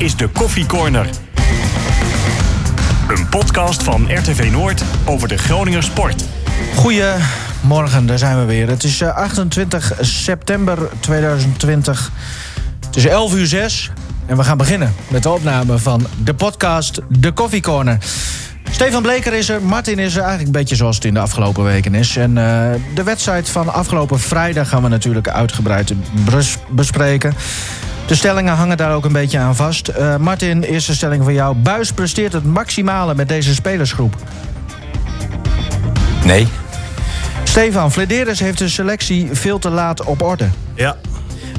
is de Koffie Corner. Een podcast van RTV Noord over de Groninger sport. Goedemorgen, daar zijn we weer. Het is eh, 28 september 2020. Het is 11 uur 6 en we gaan beginnen met de opname van de podcast De Coffee Corner. Stefan Bleker is er, Martin is er, eigenlijk een beetje zoals het in de afgelopen weken is. En eh, de wedstrijd van afgelopen vrijdag gaan we natuurlijk uitgebreid bes- bespreken. De stellingen hangen daar ook een beetje aan vast. Eh, Martin, eerste stelling van jou. Buis presteert het maximale met deze spelersgroep. Nee. Stefan, Flederis heeft de selectie veel te laat op orde. Ja.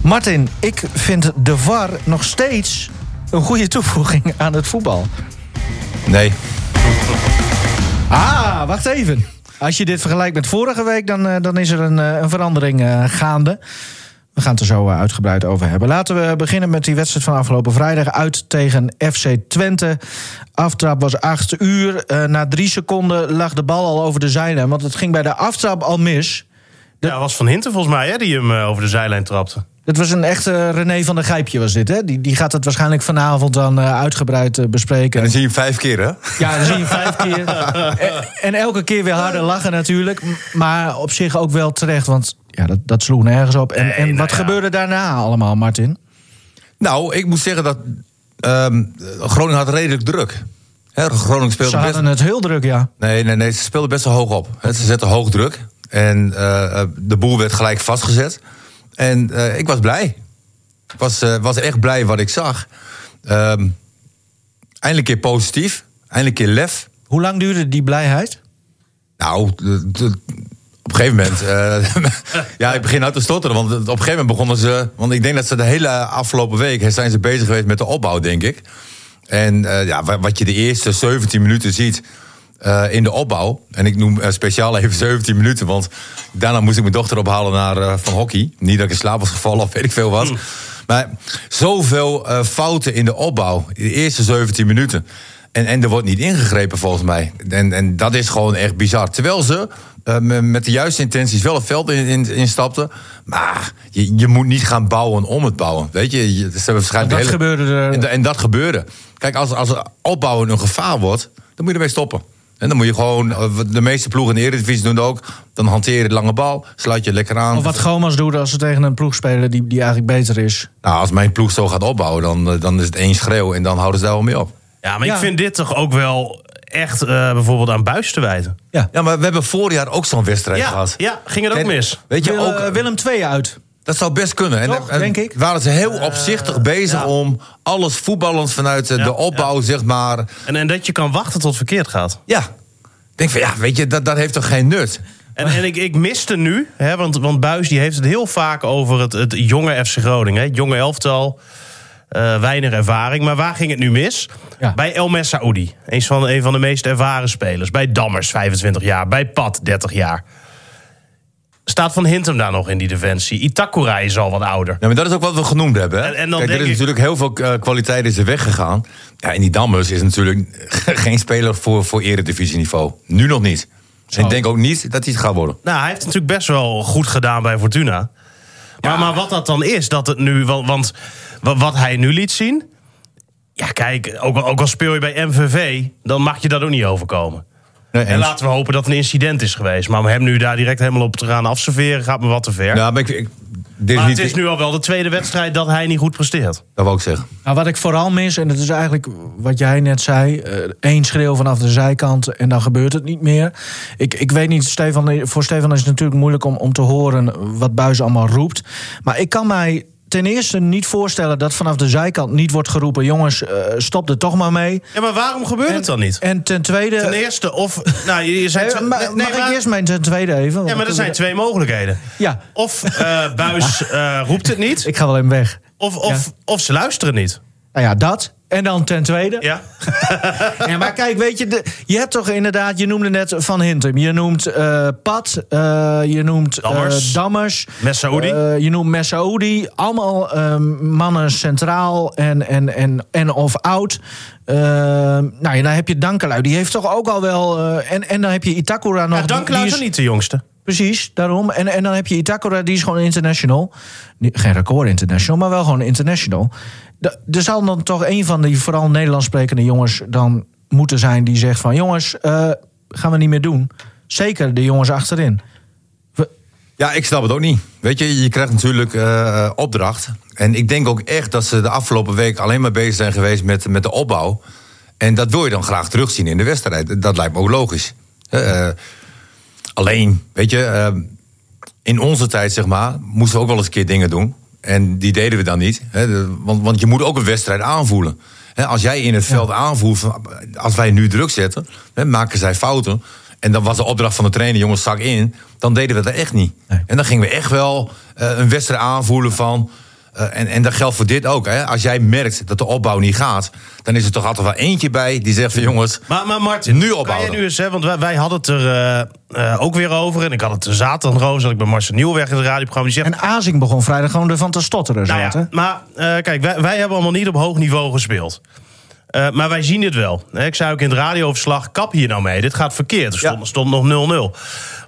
Martin, ik vind de VAR nog steeds een goede toevoeging aan het voetbal. Nee. Ah, wacht even. Als je dit vergelijkt met vorige week, dan, eh, dan is er een, eh, een verandering gaande. We gaan het er zo eh, uitgebreid over hebben. Laten we beginnen met die wedstrijd van afgelopen vrijdag. Uit tegen FC Twente. Aftrap was 8 uur. Eh, na drie seconden lag de bal al over de zijlijn. Want het ging bij de aftrap al mis. Ja, was Van Hinten volgens mij hè, die hem eh, over de zijlijn trapte. Het was een echte René van der Gijpje was dit, hè? Die, die gaat het waarschijnlijk vanavond dan eh, uitgebreid eh, bespreken. En dan zie je hem vijf keer, hè? Ja, dan zie je hem vijf keer. En, en elke keer weer harder lachen natuurlijk. Maar op zich ook wel terecht, want ja, dat, dat sloeg nergens op. En, Nee, en nou wat ja. gebeurde daarna allemaal, Martin? Nou, ik moet zeggen dat ehm, Groningen had redelijk druk. Hè, Groningen speelde Ze best... hadden het heel druk, ja. Nee, nee, nee, ze speelden best wel hoog op. Ze zetten hoog druk. En eh, eh, de boel werd gelijk vastgezet. En eh, ik was blij. Ik was, eh, was echt blij wat ik zag. Ehm, eindelijk een keer positief. Eindelijk een keer lef. Hoe lang duurde die blijheid? Nou, de- de- op een gegeven moment. eh, ja, ik begin nou te stotteren. Want op een gegeven moment begonnen ze. Want ik denk dat ze de hele afgelopen week. zijn ze bezig geweest met de opbouw, denk ik. En ja, wa- wat je de eerste 17 minuten ziet. Eh, in de opbouw. En ik noem eh, speciaal even 17 minuten. Want daarna moest ik mijn dochter ophalen naar eh, van hockey. Niet dat ik in slaap was gevallen of weet ik veel wat. Maar zoveel fouten in de opbouw. De eerste 17 minuten. En, en er wordt niet ingegrepen volgens mij. En, en dat is gewoon echt bizar. Terwijl ze me- met de juiste intenties wel het veld in, in, instapten. Maar je, je moet niet gaan bouwen om het bouwen. Weet je, je ze hebben waarschijnlijk Dat hele- gebeurde er. En, en dat gebeurde. Kijk, als, als opbouwen een gevaar wordt, dan moet je ermee stoppen. En dan moet je gewoon, eh, de meeste ploegen in de Eredivisie doen het ook. Dan hanteer je de lange bal, sluit je lekker aan. Of wat Gomas doet als ze tegen een ploeg spelen die, die eigenlijk beter is. Nou, als mijn ploeg zo gaat opbouwen, dan, eh, dan is het één schreeuw en dan houden ze daar wel mee op. Ja, maar Ja. ik vind dit toch ook wel echt eh, bijvoorbeeld aan Buis te wijten. Ja. Ja, maar we hebben vorig jaar ook zo'n wedstrijd Ja, gehad. ja, ging het ook En, mis. Weet je, Wil- ook, Willem II uit. Dat zou best kunnen. En, Toch, en denk ik. waren ze heel opzichtig bezig ja. om alles voetballend vanuit eh, Ja, de opbouw, zeg maar. En, en dat je kan wachten tot het verkeerd gaat. Ja. Ik denk van, ja, weet je, dat, dat heeft toch geen nut? En, en ik, ik miste nu, hè, want, want Buis die heeft het heel vaak over het, het jonge FC Groningen. hè, jonge elftal, eh, weinig ervaring. Maar waar ging het nu mis? Bij El Messaoudi, een van, een van de meest ervaren spelers. Bij Dammers, 25 jaar. Bij Pat, 30 jaar. Staat Van Hintem daar nog in die defensie? Itakura is al wat ouder. Ja, maar dat is ook wat we genoemd hebben. Hè? En- en dan Kijk, er is ik- natuurlijk heel veel eh, kwaliteit is er weggegaan. Ja, en die Dammers is natuurlijk geen speler voor, voor eredivisieniveau. Nu nog niet. En ik denk ook niet dat hij het gaat worden. Nou, hij heeft het natuurlijk best wel goed gedaan bij Fortuna. Maar, maar wat dat dan is, dat het nu. Want, want wa- wat hij nu liet zien. Ja, kijk, ook, al- ook al speel je bij MVV, dan mag je dat ook niet overkomen. Nee, En laten we hopen dat het een incident is geweest. Maar om hem nu daar direct helemaal op te gaan afserveren, gaat me wat te ver. Ja, maar ik, ik, dit maar is het is nu al wel de tweede wedstrijd dat hij niet goed presteert. Dat wou ik zeggen. Nou, wat ik vooral mis, en dat is eigenlijk wat jij net zei... eh, één schreeuw vanaf de zijkant en dan gebeurt het niet meer. Ik, ik weet niet, Stefan, voor Stefan is het natuurlijk moeilijk om, om te horen... wat Buis allemaal roept. Maar ik kan mij ten eerste niet voorstellen dat vanaf de zijkant niet wordt geroepen... jongens, eh, stop er toch maar mee. Ja, maar waarom gebeurt het dan niet? En ten tweede... Ten eerste, of. Nou, je, je zei. Eh, ma- mag ik maar- eerst mijn ten tweede even? Ja, maar er zijn twee mogelijkheden. Ja, Of eh, Buis roept het niet, ik ga wel even weg. of, of, of ze luisteren niet. Nou ja, dat. En dan ten tweede... Ja? Ja, maar kijk, weet je, de, je hebt toch inderdaad, je noemde net Van Hintem, je noemt eh Pat, eh, je noemt eh, Dammers. Eh, je noemt Messaoudi, allemaal eh, mannen centraal en, en, en, en of oud. Eh, nou ja, dan heb je Dankelui, die heeft toch ook al wel, en, en dan heb je Itakura nog. Ja, Dankelui is niet de jongste. Precies, daarom. En, en dan heb je Itakura, die is gewoon international. Geen record international, maar wel gewoon international. Er zal dan toch een van die vooral Nederlands sprekende jongens dan moeten zijn die zegt van... jongens, eh, gaan we niet meer doen. Zeker de jongens achterin. Ja, ik snap het ook niet. Weet je, je krijgt natuurlijk eh, opdracht. En ik denk ook echt dat ze de afgelopen week alleen maar bezig zijn geweest met, met de opbouw. En dat wil je dan graag terugzien in de wedstrijd. Dat lijkt me ook logisch. Eh, alleen, weet je, in onze tijd, zeg maar, moesten we ook wel eens een keer dingen doen. En die deden we dan niet. Hè, want, want je moet ook een wedstrijd aanvoelen. Hè, als jij in het veld aanvoelt, als wij nu druk zetten, hè, maken zij fouten. En dan was de opdracht van de trainer, jongens, zak in. Dan deden we dat echt niet. Nee. En dan gingen we echt wel eh, een wedstrijd aanvoelen van. Eh, en, en dat geldt voor dit ook. Hè. Als jij merkt dat de opbouw niet gaat, dan is er toch altijd wel eentje bij die zegt van jongens. Maar, maar Martin, Nu kan ophouden. jij nu eens, hè, want wij, wij hadden het er eh, eh, ook weer over. En ik had het er zaterdag over, zat ik bij Marcel Nieuwweg in het radioprogramma. Die zegt, En Azing begon vrijdag gewoon ervan te stotteren. nou ja, maar eh, kijk, wij, wij hebben allemaal niet op hoog niveau gespeeld. Eh, maar wij zien dit wel. Hè, Ik zei ook in het radioverslag, kap hier nou mee. Dit gaat verkeerd. Er stond, Ja. stond nog 0-0.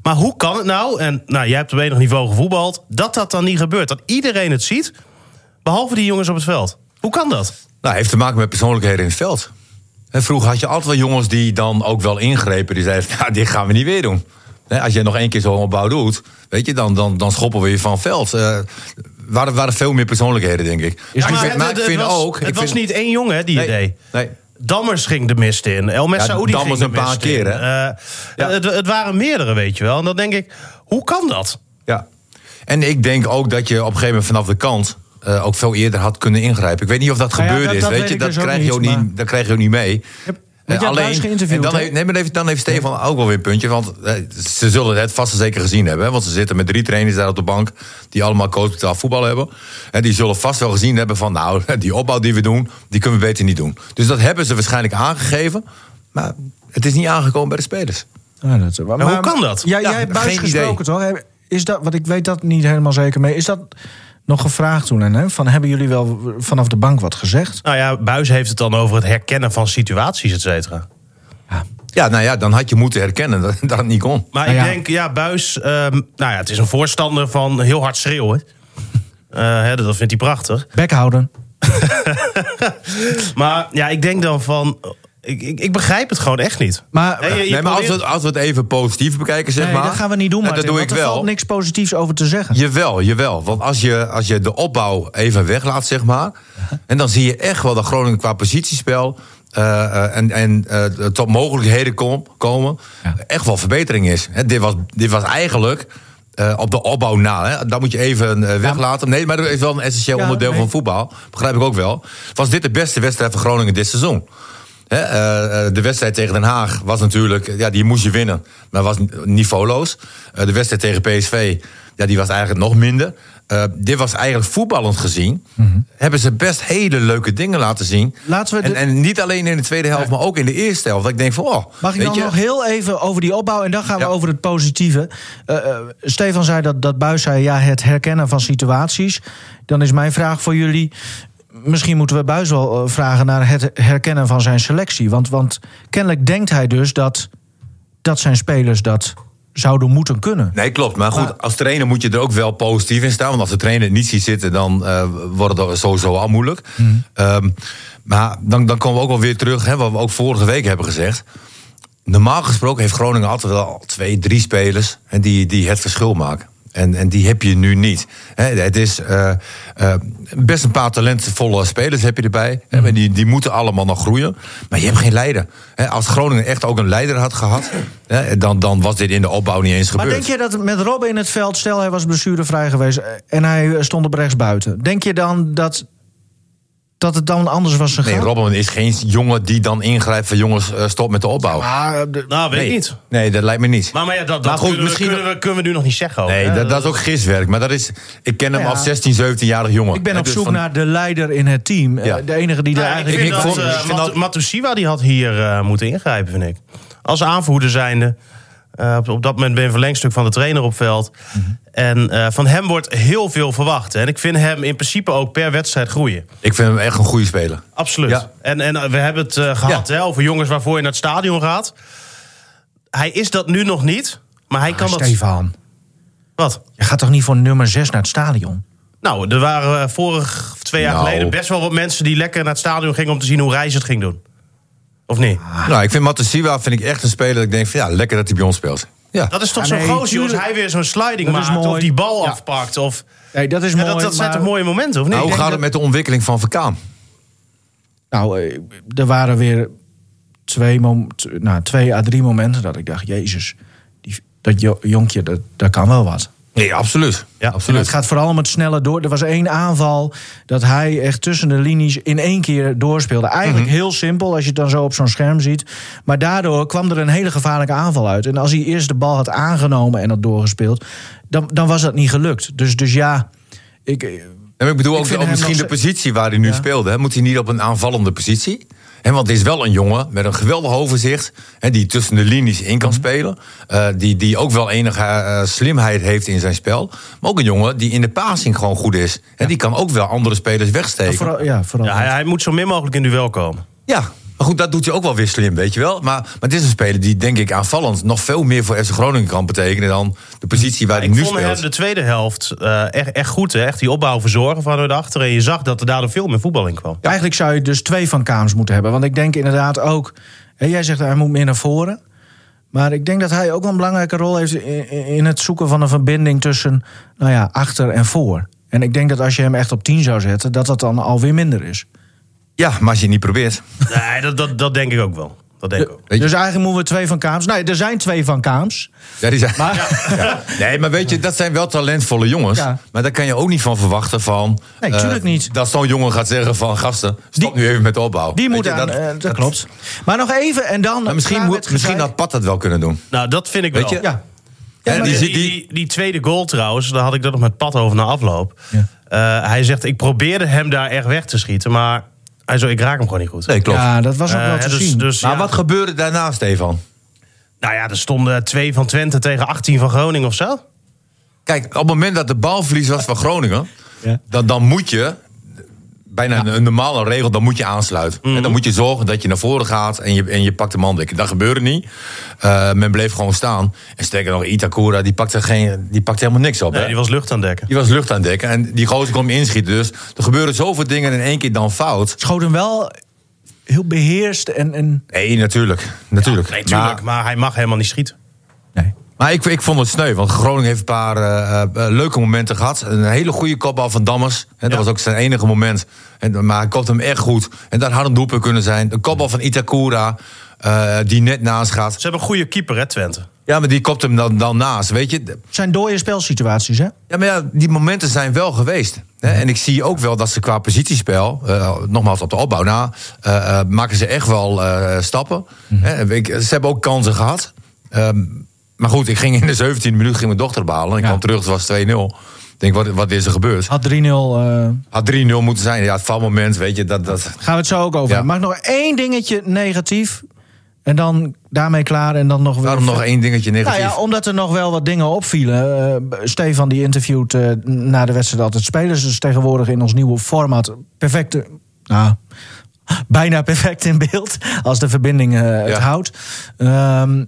Maar hoe kan het nou, en nou, jij hebt op enig niveau gevoetbald... dat dat dan niet gebeurt? Dat iedereen het ziet, behalve die jongens op het veld. Hoe kan dat? Nou, heeft te maken met persoonlijkheden in het veld. Hè, vroeger had je altijd wel jongens die dan ook wel ingrepen. Die zeiden, nou, dit gaan we niet weer doen. Als je nog één keer zo'n opbouw doet, weet je, dan, dan, dan schoppen we je van het veld. Eh waren, waren veel meer persoonlijkheden, denk ik. Maar ik vind, maar het, ik vind het was, ook... Het was niet één jongen die het nee, deed. nee. Dammers ging de mist in. El Messaoudi Ja, ging de een paar keer, hè? Eh, Ja. het, het waren meerdere, weet je wel. En dan denk ik, hoe kan dat? Ja. En ik denk ook dat je op een gegeven moment vanaf de kant... eh, ook veel eerder had kunnen ingrijpen. Ik weet niet of dat Nou ja, gebeurd dat- is. dat weet weet je, dat, dus krijg je niet, ook niet, maar- dat krijg je ook niet mee. Eh, geïnterviewd, en dan, heeft, nee, maar heeft, dan heeft Stefan ook wel weer een puntje. Want eh, ze zullen het vast en zeker gezien hebben. Hè, want ze zitten met drie trainers daar op de bank. Die allemaal coachbetaald voetbal hebben. En die zullen vast wel gezien hebben van... nou, die opbouw die we doen, die kunnen we beter niet doen. Dus dat hebben ze waarschijnlijk aangegeven. Maar het is niet aangekomen bij de spelers. Ja, dat, maar, hoe kan dat? Ja, Ja, jij hebt Buis geen gesproken, toch? Is dat, want ik weet dat niet helemaal zeker mee. Is dat nog gevraagd toen? En, hè? Van, hebben jullie wel vanaf de bank wat gezegd? Nou ja, Buis heeft het dan over het herkennen van situaties, et cetera. Ja, nou ja, dan had je moeten herkennen dat, dat het niet kon. Maar Nou ik ja. denk, ja, Buis... ehm, nou ja, het is een voorstander van heel hard schreeuwen. Eh, hè, dat vindt hij prachtig. Bek houden. Maar ja, ik denk dan van... Ik, ik, ik begrijp het gewoon echt niet. Maar, Hè, je- je nee, maar als we, als we het even positief bekijken, zeg nee, maar. dat gaan we niet doen, En Martin, Dat doe ik er wel. valt niks positiefs over te zeggen. Jawel, jawel. Want als je, als je de opbouw even weglaat, zeg maar. En dan zie je echt wel dat Groningen qua positiespel. eh, eh, en en eh, tot mogelijkheden kom- komen. Ja. Echt wel verbetering is. Hè, dit, was, dit was eigenlijk. eh, op de opbouw na. Hè. Dat moet je even weglaten. Nee, maar dat is wel een essentieel Ja, onderdeel nee. van voetbal. Begrijp ik ook wel. Was dit de beste wedstrijd van Groningen dit seizoen? Eh, eh, de wedstrijd tegen Den Haag was natuurlijk, ja, die moest je winnen, maar was niveauloos. Eh, de wedstrijd tegen PSV, ja, die was eigenlijk nog minder. Dit was eigenlijk voetballend gezien. Hebben ze best hele leuke dingen laten zien. Mhm. Laten we de- en, en niet alleen in de tweede helft, maar ook in de eerste helft. Dat ik denk van, oh, Mag ik dan je, nog heel even over die opbouw en dan gaan we over het positieve. Stefan zei dat, dat Buis zei ja, het herkennen van situaties. Dan is mijn vraag voor jullie. Misschien moeten we Buis wel eh, vragen naar het herkennen van zijn selectie. Want, want kennelijk denkt hij dus dat, dat zijn spelers dat zouden moeten kunnen. Nee, klopt. Maar goed, Maar- als trainer moet je er ook wel positief in staan. Want als de trainer niet ziet zitten, dan eh, wordt het sowieso al moeilijk. Mhm. Ehm, maar dan, dan komen we ook wel weer terug, hè, wat we ook vorige week hebben gezegd. Normaal gesproken heeft Groningen altijd wel twee, drie spelers hè, die, die het verschil maken. En, en die heb je nu niet. Het is eh, eh, best een paar talentvolle spelers heb je erbij. Maar die, die moeten allemaal nog groeien. Maar je hebt geen leider. Als Groningen echt ook een leider had gehad, dan, dan was dit in de opbouw niet eens Maar gebeurd. denk je dat met Robben in het veld, stel hij was blessurevrij geweest eh, en hij stond op rechts buiten. Denk je dan dat, dat het dan anders was gegaan? Nee, Robben is geen jongen die dan ingrijpt van jongens, eh, stop met de opbouw. Ah, de- Nou, weet nee. ik niet. Nee, dat lijkt me niet. Maar, maar ja, dat, dat Maar goed, kunnen, misschien- we, kunnen, we, kunnen we nu nog niet zeggen. ook, nee, dat, dat is ook giswerk. Maar dat is, ik ken hem Ja. als 16, 17-jarig jongen. ik ben op dus zoek van- naar de leider in het team. Eh, Ja. De enige die Nou, daar ik eigenlijk... vind ik dat, vond- eh, ik vind dat- Matusiwa die had hier eh, moeten ingrijpen, vind ik. Als aanvoerder zijnde. Eh, op, op dat moment ben je een verlengstuk van de trainer op veld. Mhm. En eh, van hem wordt heel veel verwacht. En ik vind hem in principe ook per wedstrijd groeien. Ik vind hem echt een goede speler. Absoluut. Ja. En, en eh, we hebben het eh, gehad Ja. hè, over jongens waarvoor je naar het stadion gaat. Hij is dat nu nog niet. Maar hij kan dat... Stefan. Wat? Je gaat toch niet voor nummer 6 naar het stadion? Nou, er waren vorig of twee jaar Nou. geleden best wel wat mensen die lekker naar het stadion gingen om te zien hoe Reis het ging doen. Of niet? Nou, ik vind Matasiwa vind ik echt een speler dat ik denk van ja, lekker dat hij bij ons speelt. Ja. Dat is toch Ja, zo'n nee, gozer, als tuurlijk. hij weer zo'n sliding Dat is maakt... of mooi. die bal Ja. afpakt. Of, Nee, dat is ja, mooi. dat, dat zijn maar- toch mooie momenten, of niet? Nou, hoe gaat het met de ontwikkeling van Verkaan? Nou, eh, er waren weer twee, mom- t- nou, twee à drie momenten dat ik dacht... Jezus, die, dat jo- jonkje, dat, dat kan wel wat. Nee, absoluut. Ja. En absoluut. het gaat vooral om het snelle door. Er was één aanval dat hij echt tussen de linies in één keer doorspeelde. Eigenlijk Mhm. heel simpel als je het dan zo op zo'n scherm ziet. Maar daardoor kwam er een hele gevaarlijke aanval uit. En als hij eerst de bal had aangenomen en had doorgespeeld... dan, dan was dat niet gelukt. Dus, dus ja, ik, En ik bedoel Ik ook, misschien nog de positie waar hij nu Ja. speelde. Hè, moet hij niet op een aanvallende positie? Hè, want het is wel een jongen met een geweldig overzicht. Hè, die tussen de linies in Mhm. kan spelen. eh, die, die ook wel enige eh, slimheid heeft in zijn spel. Maar ook een jongen die in de passing gewoon goed is. Hè, die kan ook wel andere spelers wegsteken. vooral, ja, vooral Ja, hij, hij moet zo min mogelijk in duel komen. Ja, maar goed, dat doet hij ook wel weer slim, weet je wel. Maar, maar het is een speler die, denk ik, aanvallend nog veel meer voor FC Groningen kan betekenen dan de positie waar hij Ik nu vond hem speelt. de tweede helft eh, echt, echt goed. Hè? Echt die opbouw verzorgen vanuit achter. En je zag dat er daardoor veel meer voetbal in kwam. Eigenlijk zou je dus twee van Kaams moeten hebben. Want ik denk inderdaad ook... Hè, jij zegt hij moet meer naar voren. Maar ik denk dat hij ook wel een belangrijke rol heeft... in, in het zoeken van een verbinding tussen nou ja, achter en voor. En ik denk dat als je hem echt op 10 zou zetten... dat dat dan alweer minder is. Ja, maar als je het niet probeert. Nee, dat, dat, dat denk ik ook wel. Dat denk ik ook. Dus eigenlijk moeten we twee van Kaams... Nee, er zijn twee van Kaams. Ja, die zijn... Maar, Ja. Nee, maar weet je, dat zijn wel talentvolle jongens. Ja. Maar daar kan je ook niet van verwachten van... Nee, eh, niet. Dat zo'n jongen gaat zeggen van... Gasten, stop Die- nu even met de opbouw. Die Weet moet je, aan... eh, Dat, klopt. Maar nog even en dan... Maar misschien, moet, misschien had Pat dat wel kunnen doen. Nou, dat vind ik Weet wel. je? Ja. En maar die, Die, die, tweede goal trouwens, daar had ik dat nog met Pat over na afloop. Ja. Eh, hij zegt, ik probeerde hem daar echt weg te schieten. Maar hij zo, ik raak hem gewoon niet goed. nee, klopt. ja, dat was ook Eh, wel te dus, zien. dus, maar ja. wat gebeurde daarna, Stefan? Nou ja, er stonden twee van Twente tegen 18 van Groningen of zo. Kijk, op het moment dat de balverlies was van Groningen... Ja. dan, dan moet je... Bijna een, een normale regel, dan moet je aansluiten. En dan moet je zorgen dat je naar voren gaat en je, en je pakt de mandek. Dat gebeurde niet. Eh, men bleef gewoon staan. En sterker nog, Itakura, die pakte, geen, die pakte helemaal niks op. Nee, hè? die was lucht aan dekken. Die was lucht aan het dekken en die gozer hem inschieten. Dus er gebeuren zoveel dingen in één keer dan fout. schoot hem wel heel beheerst en... en Nee, natuurlijk. natuurlijk. Nee, tuurlijk, Maar, maar, hij mag helemaal niet schieten. Maar ik, ik vond het sneu, want Groningen heeft een paar eh, eh, leuke momenten gehad. Een hele goede kopbal van Dammers. En dat Ja. was ook zijn enige moment. En, maar hij kopte hem echt goed. En dat had een doelpunt kunnen zijn. De kopbal van Itakura, eh, die net naast gaat. Ze hebben een goede keeper, hè, Twente. Ja, maar die kopt hem dan, dan naast, weet je. Het zijn dode spelsituaties, hè? Ja, maar ja, die momenten zijn wel geweest. Hè? En ik zie ook wel dat ze qua positiespel, eh, nogmaals op de opbouw na, eh, eh, maken ze echt wel eh, stappen. Hè? Ik- ze hebben ook kansen gehad. Ehm, maar goed, ik ging in de 17e minuut ging mijn dochter behalen. En ik Ja. kwam terug, het was 2-0. Ik denk, wat, wat is er gebeurd? Had 3-0. eh, Had 3-0 moeten zijn. Ja, het valmoment, weet je, dat... dat gaan we het zo ook over. Ja. hebben. Mag nog één dingetje negatief? En dan daarmee klaar en dan nog weer... daarom nog één dingetje Nou negatief. ja, omdat er nog wel wat dingen opvielen. Eh, Stefan die interviewt eh, na de wedstrijd altijd spelers. Dus tegenwoordig in ons nieuwe format perfect... Nou, bijna perfect in beeld. Als de verbinding het Ja. houdt. Ehm,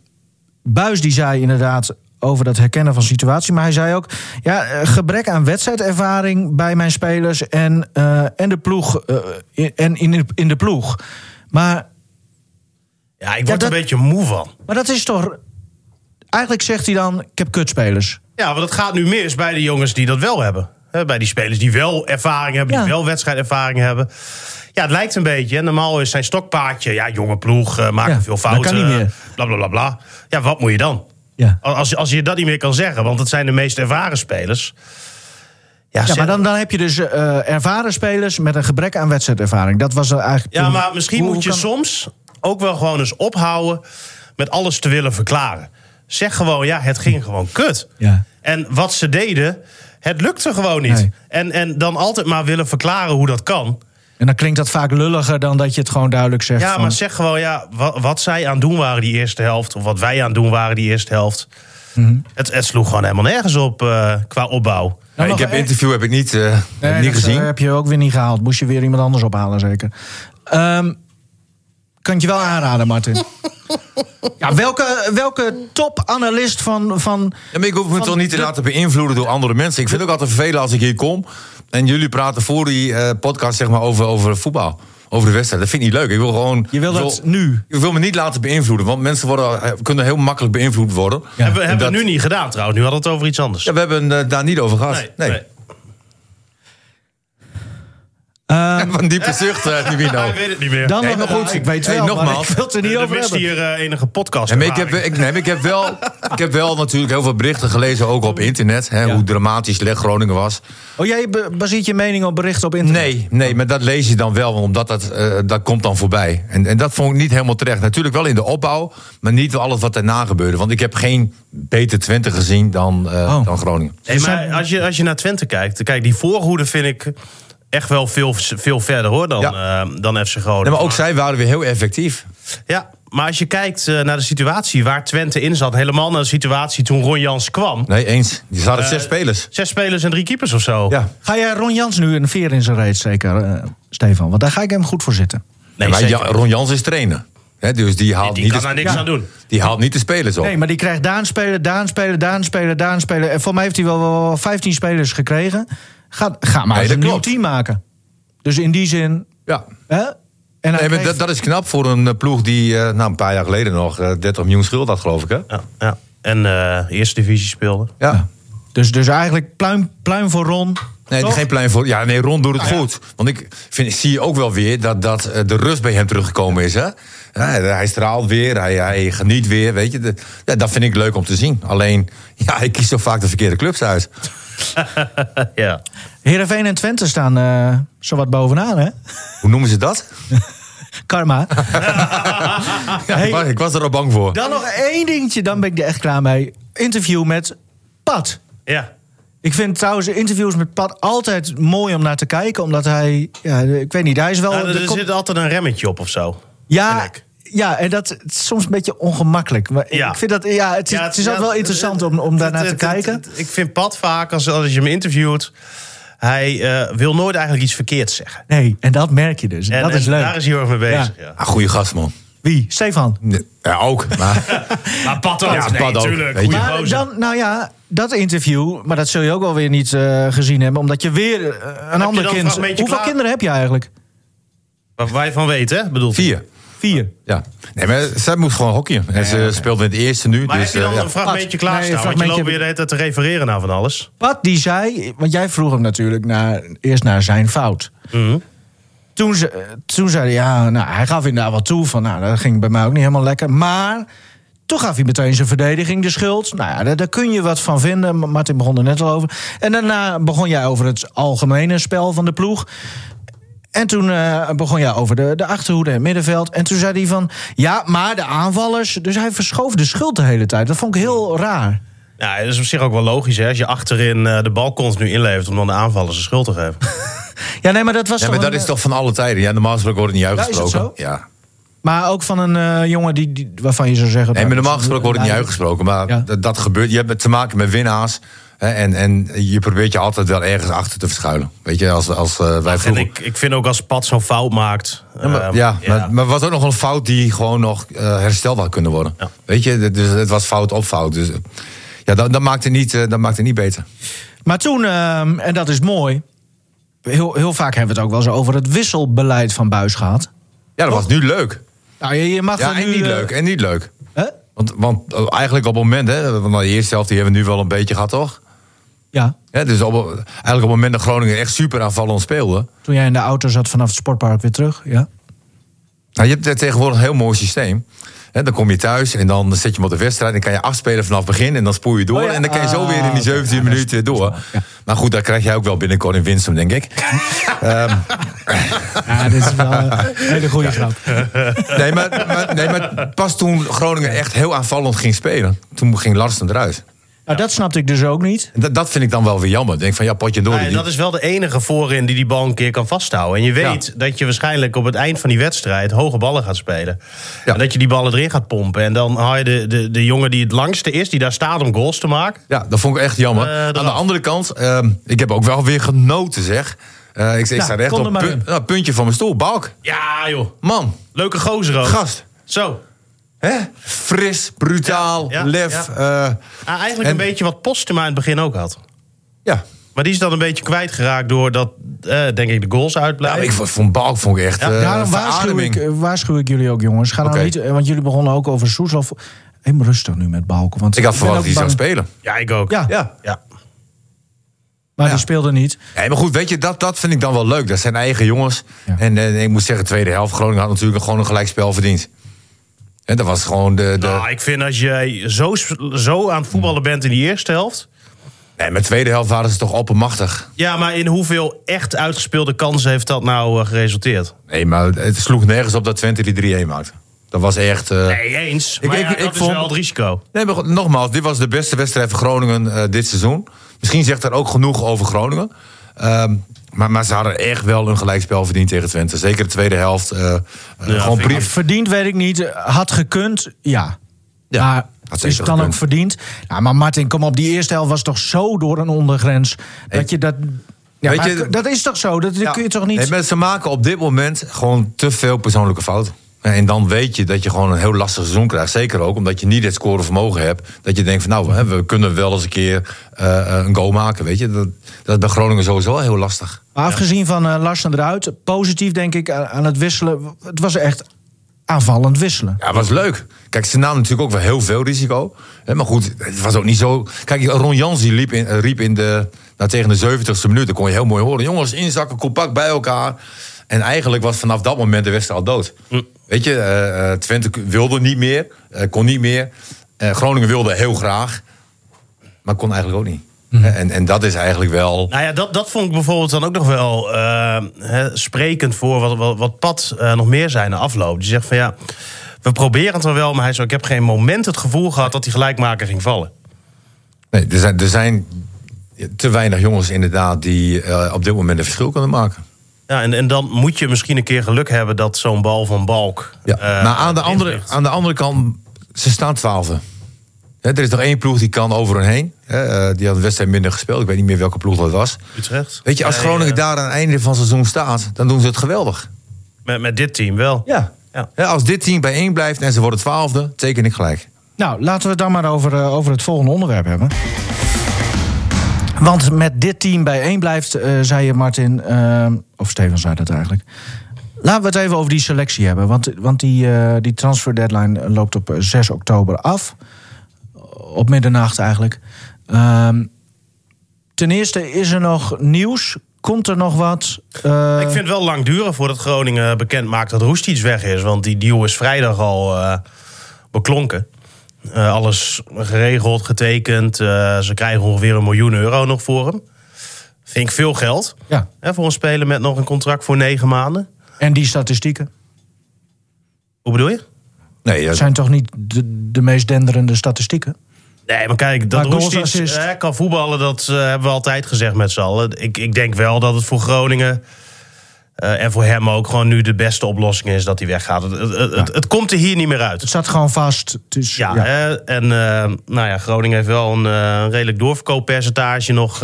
Buis die zei inderdaad over dat herkennen van situatie. Maar hij zei ook, ja, eh, gebrek aan wedstrijdervaring bij mijn spelers en, eh, en de ploeg. eh, in- en in, de- in de ploeg. Maar, Ja, ik word dat- er een beetje moe van. maar dat is toch... Eigenlijk zegt hij dan, ik heb kutspelers. Ja, want het gaat nu mis bij de jongens die dat wel hebben. Bij die spelers die wel ervaring hebben, Ja. die wel wedstrijdervaring hebben. Ja, het lijkt een beetje. Normaal is zijn stokpaardje, ja, jonge ploeg, eh maken Ja, veel dat fouten. kan niet meer. Bla, bla, bla, bla. Ja, wat moet je dan? Ja. Als, als je dat niet meer kan zeggen, want het zijn de meest ervaren spelers. Ja, maar dan, dan heb je dus eh, ervaren spelers met een gebrek aan wedstrijdervaring. Dat was er eigenlijk. ja, maar misschien Hoe- moet je kan- soms ook wel gewoon eens ophouden met alles te willen verklaren. Zeg gewoon, ja, het ging gewoon kut. Ja. En wat ze deden, het lukte gewoon niet. Nee. En, en dan altijd maar willen verklaren hoe dat kan. En dan klinkt dat vaak lulliger dan dat je het gewoon duidelijk zegt. Ja, van- maar zeg gewoon, ja, wat, wat zij aan het doen waren die eerste helft... of wat wij aan het doen waren die eerste helft... Mhm. het, het sloeg gewoon helemaal nergens op eh, qua opbouw. Nou, ik heb één- interview heb ik niet, eh, heb Nee, niet dat gezien. eh, heb je ook weer niet gehaald. Moest je weer iemand anders ophalen, zeker. Ehm, kan je wel aanraden, Martin. Ja, welke, welke topanalist van, van... Ja, maar ik hoef me Van toch niet te de- laten beïnvloeden door andere mensen. Ik vind het ook altijd vervelend als ik hier kom en jullie praten voor die eh, podcast zeg maar, over, over voetbal. Over de wedstrijd. Dat vind ik niet leuk. Ik wil gewoon. Je wil dat nu. Ik wil me niet laten beïnvloeden. Want mensen worden, eh, kunnen heel makkelijk beïnvloed worden. hebben we, En hebben we dat- nu niet gedaan trouwens. Nu hadden we het over iets anders. Ja, we hebben het daar niet over gehad. Nee. Ehm, Van diepe zucht, eh Nivino. Hij weet het niet meer. dan Nee, nog goed, ik weet hey, wel, nogmaals. ik wil het er niet er over hebben. hier eh, enige podcast. Maar ik, heb, ik, nee, ik, heb wel, ik heb wel natuurlijk heel veel berichten gelezen, ook op internet. Hè, Ja. Hoe dramatisch slecht Groningen was. Oh, jij ba- baseert je mening op berichten op internet? Nee, nee, maar dat lees je dan wel, omdat dat, eh, dat komt dan voorbij. En, en dat vond ik niet helemaal terecht. Natuurlijk wel in de opbouw, maar niet alles wat daarna gebeurde. Want ik heb geen beter Twente gezien dan, eh, Oh. dan Groningen. Nee, maar als je, als je naar Twente kijkt, kijk, die voorhoede vind ik echt wel veel, veel verder hoor dan, eh, dan FC Groningen. Nee, maar ook zij waren weer heel effectief. Ja, maar als je kijkt eh, naar de situatie waar Twente in zat, helemaal naar de situatie toen Ron Jans kwam. Nee, eens. Die hadden Eh, zes spelers. Zes spelers en drie keepers of zo. Ja. Ga jij Ron Jans nu een veer in zijn reet eh, Stefan? Want daar ga ik hem goed voor zitten. Nee, maar zeker Ja, Ron Jans is trainer. Hè, dus die haalt, Die niet kan de, daar niks ja. aan doen. die haalt niet de spelers op. Nee, maar die krijgt Daan spelen, Daan spelen, Daan spelen, Daan spelen. En voor mij heeft hij wel, wel, wel 15 spelers gekregen. Ga, ga maar Nee, een nieuw klopt. team maken. Dus in die zin... Ja. Hè? En hij Nee, kreeg- dat, dat is knap voor een eh, ploeg die eh, nou, een paar jaar geleden nog eh, 30 miljoen schuld had, geloof ik. Hè? Ja, ja. En eh, eerste divisie speelde. Ja. dus, dus eigenlijk pluim, pluim voor Ron. Nee, Toch? geen plein voor. Ja, nee, Ron doet het goed. Want ik vind, zie je ook wel weer dat, dat eh, de rust bij hem teruggekomen is. Hè? Ja, hij straalt weer, hij, hij geniet weer. Weet je, De- ja, dat vind ik leuk om te zien. Alleen, ja, hij kiest zo vaak de verkeerde clubs uit. Ja. Heerenveen en Twente staan eh zowat bovenaan, hè? Hoe noemen ze dat? Karma. Ja, ik, was, ik was er al bang voor. Dan nog één dingetje, dan ben ik er echt klaar mee. Interview met Pat. ja. Ik vind trouwens interviews met Pat altijd mooi om naar te kijken. Omdat hij, ja, ik weet niet, hij is wel... Nou, er er komt- zit altijd een remmetje op of zo. ja. Ja, en dat is soms een beetje ongemakkelijk. Maar Ja. ik vind dat, ja, het is, Ja, het is ja, ook wel interessant om, om daarnaar te kijken. Ik vind Pat vaak, als, als je hem interviewt... hij eh, wil nooit eigenlijk iets verkeerds zeggen. Nee, en dat merk je dus. En, dat is en leuk. daar is hij heel erg mee bezig. Ja. Ah, goeie gast, man. Wie? Stefan. Nee, Ja, ook. Maar, Maar Pat ook. Ja, nee, Pat ook, tuurlijk. weet je. Goeie Maar dan, nou ja, dat interview, maar dat zul je ook wel weer niet eh, gezien hebben, omdat je weer eh, een ander een kind. fragmentje Hoeveel klaar? kinderen heb je eigenlijk? Waar wij van weten, hij. vier. Vier. Ja. Nee, maar zij moet gewoon hockeyen. En ze speelt in het eerste nu. Maar dus, heb je dan ja. een fragmentje Pat, klaarstaan? nee, Want je loopt weer de hele tijd te refereren naar van alles. Pat die zei, want jij vroeg hem natuurlijk naar, eerst naar zijn fout. Mhm. Toen, ze, toen zei hij, ja, nou, hij gaf inderdaad wat toe van, nou, dat ging bij mij ook niet helemaal lekker. Maar toen gaf hij meteen zijn verdediging de schuld. Nou ja, daar, daar kun je wat van vinden. Martin begon er net al over. En daarna begon jij over het algemene spel van de ploeg. En toen eh, begon jij over de, de achterhoede en het middenveld. En toen zei hij van, ja, maar de aanvallers... Dus hij verschoof de schuld de hele tijd. Dat vond ik heel raar. Ja, dat is op zich ook wel logisch, hè? Als je achterin eh, de bal continu inlevert om dan de aanvallers de schuld te geven. Ja, nee, maar dat was Ja, toch maar dat een, is toch van alle tijden. Ja, normaal gesproken wordt het niet Ja, is het uitgesproken. zo? Ja. Maar ook van een eh, jongen die, die, waarvan je zou zeggen... Nee, nou, maar dat normaal gesproken wordt het niet uitgesproken. Maar Ja. dat, dat gebeurt. Je hebt te maken met winnaars. En, en je probeert je altijd wel ergens achter te verschuilen. Weet je, als, als eh, wij En vroeger... ik, ik vind ook als Pat zo'n fout maakt... Ja, maar, ja, Maar, maar was ook nog een fout die gewoon nog eh, hersteld had kunnen worden. Ja. Weet je, dus het was fout op fout. Dus ja, dat, dat, maakt het niet, eh, dat maakt het niet beter. Maar toen, ehm, en dat is mooi... Heel, heel vaak hebben we het ook wel eens over het wisselbeleid van Buis gehad. Ja, dat was nu leuk. Nou, je, je mag Ja, en nu... niet leuk. En niet leuk. hè? Want, want eh, eigenlijk op het moment, hè, want de eerste helft die hebben we nu wel een beetje gehad, toch? Ja, Ja, dus op, eigenlijk op het moment dat Groningen echt super aanvallend speelde. toen jij in de auto zat vanaf het sportpark weer terug. Ja. Nou, je hebt tegenwoordig een heel mooi systeem. Dan kom je thuis en dan zet je hem op de wedstrijd. Dan kan je afspelen vanaf het begin en dan spoel je door. Oh ja. En dan kan je zo Ah, weer in die oké. 17 Ja, dat is- minuten door. waar, ja. Maar goed, daar krijg jij ook wel binnenkort in Winsum, denk ik. ja, dit is wel een hele goede grap. Nee maar, maar, nee, maar pas toen Groningen echt heel aanvallend ging spelen... toen ging Larsen eruit. Nou, dat snapte ik dus ook niet. Dat, dat vind ik dan wel weer jammer. Ik denk van, ja, potje door. Nee, dat is wel de enige voorin die die bal een keer kan vasthouden. En je weet dat je waarschijnlijk op het eind van die wedstrijd hoge ballen gaat spelen. Ja. En dat je die ballen erin gaat pompen. En dan haal je de, de, de jongen die het langste is, die daar staat om goals te maken. Ja, dat vond ik echt jammer. Eh, Aan de andere kant, ehm, ik heb ook wel weer genoten, zeg. Eh, ik ik Ja, sta echt kom er op pu- nou, puntje van mijn stoel. Balk, Ja, joh. man, Leuke gozer ook. gast. Zo. Hè? Fris, brutaal, Ja, ja, lef. ja. eh, Ah, eigenlijk En- een beetje wat Postuma in het begin ook had. ja. Maar die is dan een beetje kwijtgeraakt door dat, eh, denk ik, de goals Ja, uitblijven. maar ik vond, vond Balk vond ik echt Ja, eh, Daarom waarschuw verademing. ik, eh, waarschuw ik jullie ook, jongens. Ga nou Oké. niet, eh, want jullie begonnen ook over Soeslof. Even rustig nu met Balken. Want Ik had ben verwacht ook dat hij zou bang- spelen. Ja, ik ook. Ja, Ja. Ja. maar Ja. die speelde niet. Nee, maar goed, weet je, dat, dat vind ik dan wel leuk. Dat zijn eigen jongens. Ja. En, eh, ik moet zeggen, tweede helft. Groningen had natuurlijk gewoon een gelijkspel verdiend. En dat was gewoon de... de Nou, ik vind als jij zo, zo aan het voetballen bent in die eerste helft... Nee, met de tweede helft waren ze toch oppermachtig. Ja, maar in hoeveel echt uitgespeelde kansen heeft dat nou eh, geresulteerd? Nee, maar het sloeg nergens op dat Twente die 3-1 maakte. Dat was echt... eh, Nee, eens. Ik- Maar ik- ja, ik dat is vond- wel het risico. Nee, maar nogmaals, dit was de beste wedstrijd van Groningen eh, dit seizoen. Misschien zegt dat ook genoeg over Groningen. Maar, maar ze hadden echt wel een gelijkspel verdiend tegen Twente. Zeker de tweede helft. eh, eh, gewoon prima. Verdiend weet ik niet. Had gekund, ja. Ja, maar had is het dan gekund. ook verdiend? Ja, maar Martin, kom op. Die eerste helft was toch zo door een ondergrens. Dat je dat... Ja, Weet maar je- dat is toch zo? Dat, kun je toch niet... Nee, maar ze maken op dit moment gewoon te veel persoonlijke fouten. En dan weet je dat je gewoon een heel lastig seizoen krijgt. Zeker ook omdat je niet het scorevermogen hebt. Dat je denkt van nou, we kunnen wel eens een keer eh, een goal maken. Weet je? Dat, dat is bij Groningen sowieso wel heel lastig. Maar afgezien van eh Larsen eruit, positief denk ik aan het wisselen. Het was echt aanvallend wisselen. Ja, was leuk. Kijk, ze namen natuurlijk ook wel heel veel risico. Hè, maar goed, het was ook niet zo... Kijk, Ron Jans die liep in, eh, riep in de, nou, tegen de 70ste minuut. Dat kon je heel mooi horen. Jongens, inzakken, compact bij elkaar. En eigenlijk was vanaf dat moment de wedstrijd al dood. Weet je, eh, eh, Twente wilde niet meer. eh, kon niet meer. Groningen wilde heel graag. Maar kon eigenlijk ook niet. En, en dat is eigenlijk wel... Nou ja, dat, dat vond ik bijvoorbeeld dan ook nog wel sprekend voor wat, wat, wat Pat nog meer zijn na afloop. Die zegt van ja, we proberen het wel, maar hij zo, ik heb geen moment het gevoel gehad dat die gelijkmaker ging vallen. Nee, er zijn, er zijn te weinig jongens inderdaad die op dit moment een verschil kunnen maken. Ja, en, en dan moet je misschien een keer geluk hebben dat zo'n bal van Balk. Ja. eh, maar aan de, andere, aan de andere kant, ze staan twaalfde. Hè, Er is nog één ploeg die kan over hen heen. Hè, eh, Die had een wedstrijd minder gespeeld. Ik weet niet meer welke ploeg dat was. Utrecht. Weet je, als Groningen eh, daar aan het einde van het seizoen staat... dan doen ze het geweldig. Met, met dit team wel. Ja. Ja. Hè, als dit team bijeen blijft en ze worden twaalfde... teken ik gelijk. Nou, laten we het dan maar over, over het volgende onderwerp hebben. Want met dit team bijeen blijft, eh, zei je Martin, eh, of Steven zei dat eigenlijk. Laten we het even over die selectie hebben. Want, want die, eh, die transfer deadline loopt op eh, 6 oktober af. Op middernacht eigenlijk. Ehm, ten eerste is er nog nieuws. Komt er nog wat? Ik vind het wel lang duren voordat Groningen bekend maakt dat Roestic weg is. Want die deal is vrijdag al beklonken. Eh, alles geregeld, getekend. Eh, ze krijgen ongeveer een miljoen euro nog voor hem. Vind ik veel geld. Ja. Hè, voor een speler met nog een contract voor negen maanden. En die statistieken Hoe bedoel je? Nee, ja, zijn toch niet de, de meest denderende statistieken? Nee, maar kijk, dat Roestic assist. kan voetballen, dat eh, hebben we altijd gezegd met z'n allen. Ik, ik denk wel dat het voor Groningen eh, en voor hem ook gewoon nu de beste oplossing is dat hij weggaat. Het, het, het, het komt er hier niet meer uit. Het staat gewoon vast. Is, Ja, ja. Hè? en eh, nou ja, Groningen heeft wel een eh, redelijk doorverkooppercentage nog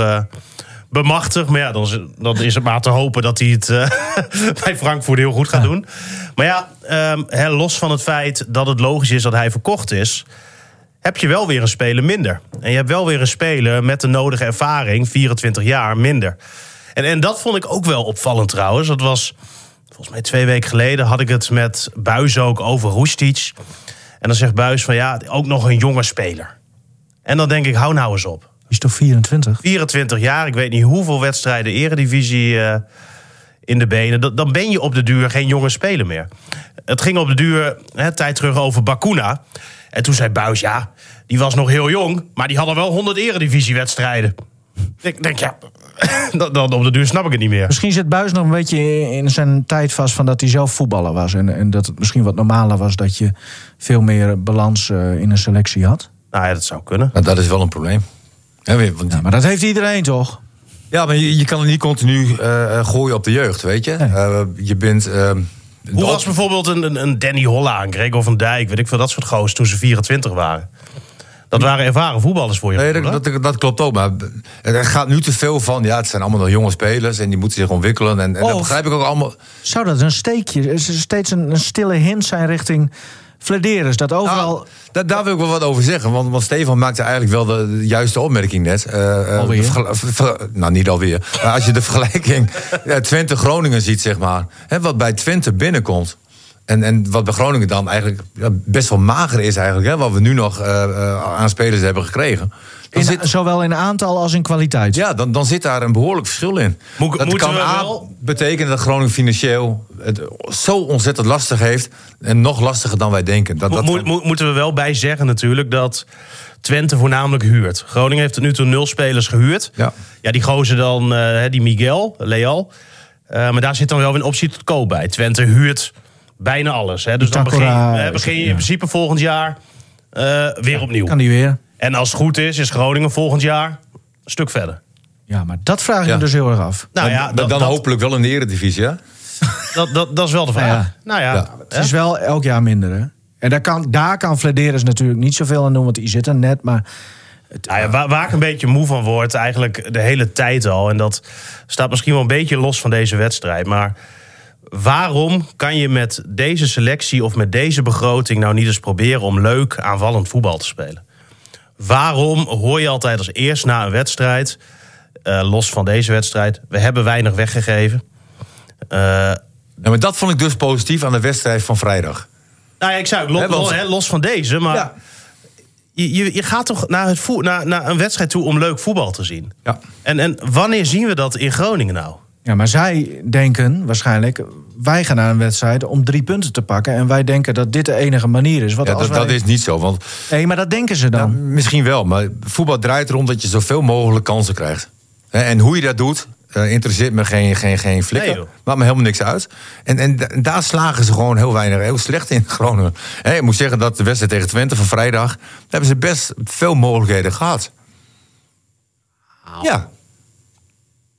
bemachtigd. Maar ja, dan is, dan is het maar te hopen dat hij het bij Frankfurt heel goed gaat doen. Maar ja, ehm, hè, los van het feit dat het logisch is dat hij verkocht is... heb je wel weer een speler minder. En je hebt wel weer een speler met de nodige ervaring, 24 jaar, minder. En, en dat vond ik ook wel opvallend trouwens. Dat was volgens mij twee weken geleden had ik het met Buis ook over Roestic. En dan zegt Buis van ja, ook nog een jonge speler. En dan denk ik, hou nou eens op. is toch 24? 24 jaar, ik weet niet hoeveel wedstrijden eredivisie eh, in de benen. Dan ben je op de duur geen jonge speler meer. Het ging op de duur, hè, tijd terug over Bakuna. En toen zei Buis, ja, die was nog heel jong... maar die hadden wel 100 eredivisiewedstrijden. Ik denk, ja, dan, dan op de duur snap ik het niet meer. Misschien zit Buis nog een beetje in zijn tijd vast van dat hij zelf voetballer was. En, en dat het misschien wat normaler was dat je veel meer balans eh, in een selectie had. Nou ja, dat zou kunnen. maar dat is wel een probleem. Want- Ja, maar dat heeft iedereen toch? Ja, maar je, je kan het niet continu eh, eh, gooien op de jeugd, weet je. Nee. Eh, je bent... eh, Hoe was bijvoorbeeld een, een, een Danny Holla, een Gregor van Dijk, weet ik veel, dat soort goos toen ze 24 waren. Dat waren ervaren voetballers voor je. Nee, dat, dat, dat klopt ook. Maar er gaat nu te veel van. Ja, het zijn allemaal nog jonge spelers en die moeten zich ontwikkelen. En, en dat begrijp ik ook allemaal. Zou dat een steekje, is er steeds een, een stille hint zijn richting Flederis, dat overal... Nou, daar, daar wil ik wel wat over zeggen. Want, want Stefan maakte eigenlijk wel de, de juiste opmerking net. Eh, eh, Alweer? nou, niet alweer. Maar als je de vergelijking ja, Twente-Groningen ziet, zeg maar. Hè, wat bij Twente binnenkomt. En, en wat bij Groningen dan eigenlijk ja, best wel mager is eigenlijk. Hè, wat we nu nog eh, eh, aan spelers hebben gekregen. In, zit, Zowel in aantal als in kwaliteit. ja, dan, dan zit daar een behoorlijk verschil in. Moet- dat moeten kan we A wel- betekenen dat Groningen financieel het zo ontzettend lastig heeft. En nog lastiger dan wij denken. Dat, dat, Moet, moet- moeten we wel bij zeggen natuurlijk dat Twente voornamelijk huurt. Groningen heeft tot nu toe nul spelers gehuurd. Ja. Ja, die gozer dan, eh, die Miguel, Leal. Eh, maar daar zit dan wel weer een optie tot koop bij. Twente huurt bijna alles. Hè. Dus dan begin, eh, begin je in principe volgend jaar eh, weer opnieuw. Kan die weer? En als het goed is, is Groningen volgend jaar een stuk verder. Ja, maar dat vraag ik Ja. me dus heel erg af. Nou dan, ja, dan, dat, dan dat, hopelijk wel in de eredivisie, hè? dat, dat, dat is wel de vraag. Ja. Nou ja, Ja. Het is wel elk jaar minder, hè? En daar kan, daar kan Flederis natuurlijk niet zoveel aan doen, want die zit er net. Maar Nou ja, waar, waar ik een beetje moe van word, eigenlijk de hele tijd al. En dat staat misschien wel een beetje los van deze wedstrijd. Maar waarom kan je met deze selectie of met deze begroting nou niet eens proberen om leuk aanvallend voetbal te spelen? Waarom hoor je altijd als eerst na een wedstrijd, eh, los van deze wedstrijd, we hebben weinig weggegeven? Eh, maar dat vond ik dus positief aan de wedstrijd van vrijdag. nou ja, ik zou ook lo- Hè, want- lo- hè, los van deze, maar Ja. je, je, je gaat toch naar, het naar, naar een wedstrijd toe om leuk voetbal te zien. Ja. En, en wanneer zien we dat in Groningen nou? Ja, maar zij denken waarschijnlijk, wij gaan naar een wedstrijd om drie punten te pakken. En wij denken dat dit de enige manier is. Want Ja, als dat, wij- dat is niet zo. Want Nee, maar dat denken ze dan. ja, misschien wel, maar voetbal draait erom dat je zoveel mogelijk kansen krijgt. Hè, En hoe je dat doet, eh, interesseert me geen, geen, geen flikker. Nee. Maakt me helemaal niks uit. En, en da- daar slagen ze gewoon heel weinig, heel slecht in Groningen. Ik moet zeggen dat de wedstrijd tegen Twente van vrijdag... daar hebben ze best veel mogelijkheden gehad. Ja.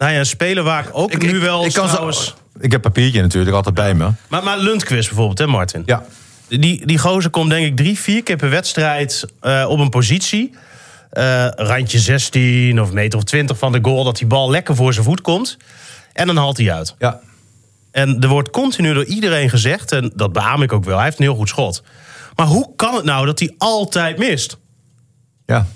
Nou ja, een speler waar ik ook nu wel ik, kan trouwens... ik heb papiertje natuurlijk altijd bij me. Maar, maar Lundqvist bijvoorbeeld, hè Martin? Ja. Die, die gozer komt denk ik drie, vier keer per wedstrijd eh, op een positie. eh, randje 16 of meter of 20 van de goal... dat die bal lekker voor zijn voet komt. En dan haalt hij uit. Ja. En er wordt continu door iedereen gezegd... en dat beaam ik ook wel, hij heeft een heel goed schot. Maar hoe kan het nou dat hij altijd mist? Ja.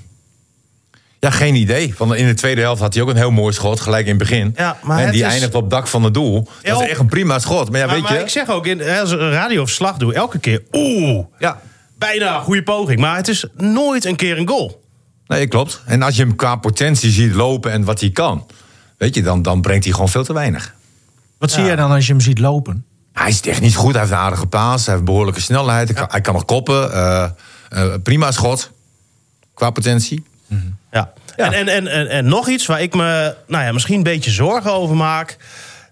Ja, geen idee. Want in de tweede helft had hij ook een heel mooi schot, gelijk in het begin. Ja, maar en het die is- eindigt op het dak van het doel. Dat is echt een prima schot. Maar ja, maar, weet maar je... ik zeg ook, in, hè, als ik een radioverslag doe, elke keer... Oeh, Ja, bijna een goede poging. Maar het is nooit een keer een goal. nee, klopt. En als je hem qua potentie ziet lopen en wat hij kan... weet je, dan, dan brengt hij gewoon veel te weinig. Wat zie jij dan als je hem ziet lopen? Hij is technisch goed, hij heeft een aardige paas... hij heeft behoorlijke snelheid, hij, kan, hij kan nog koppen. eh, eh, prima schot, qua potentie. Ja. Ja. En, en, en, en, nog iets waar ik me nou ja, misschien een beetje zorgen over maak.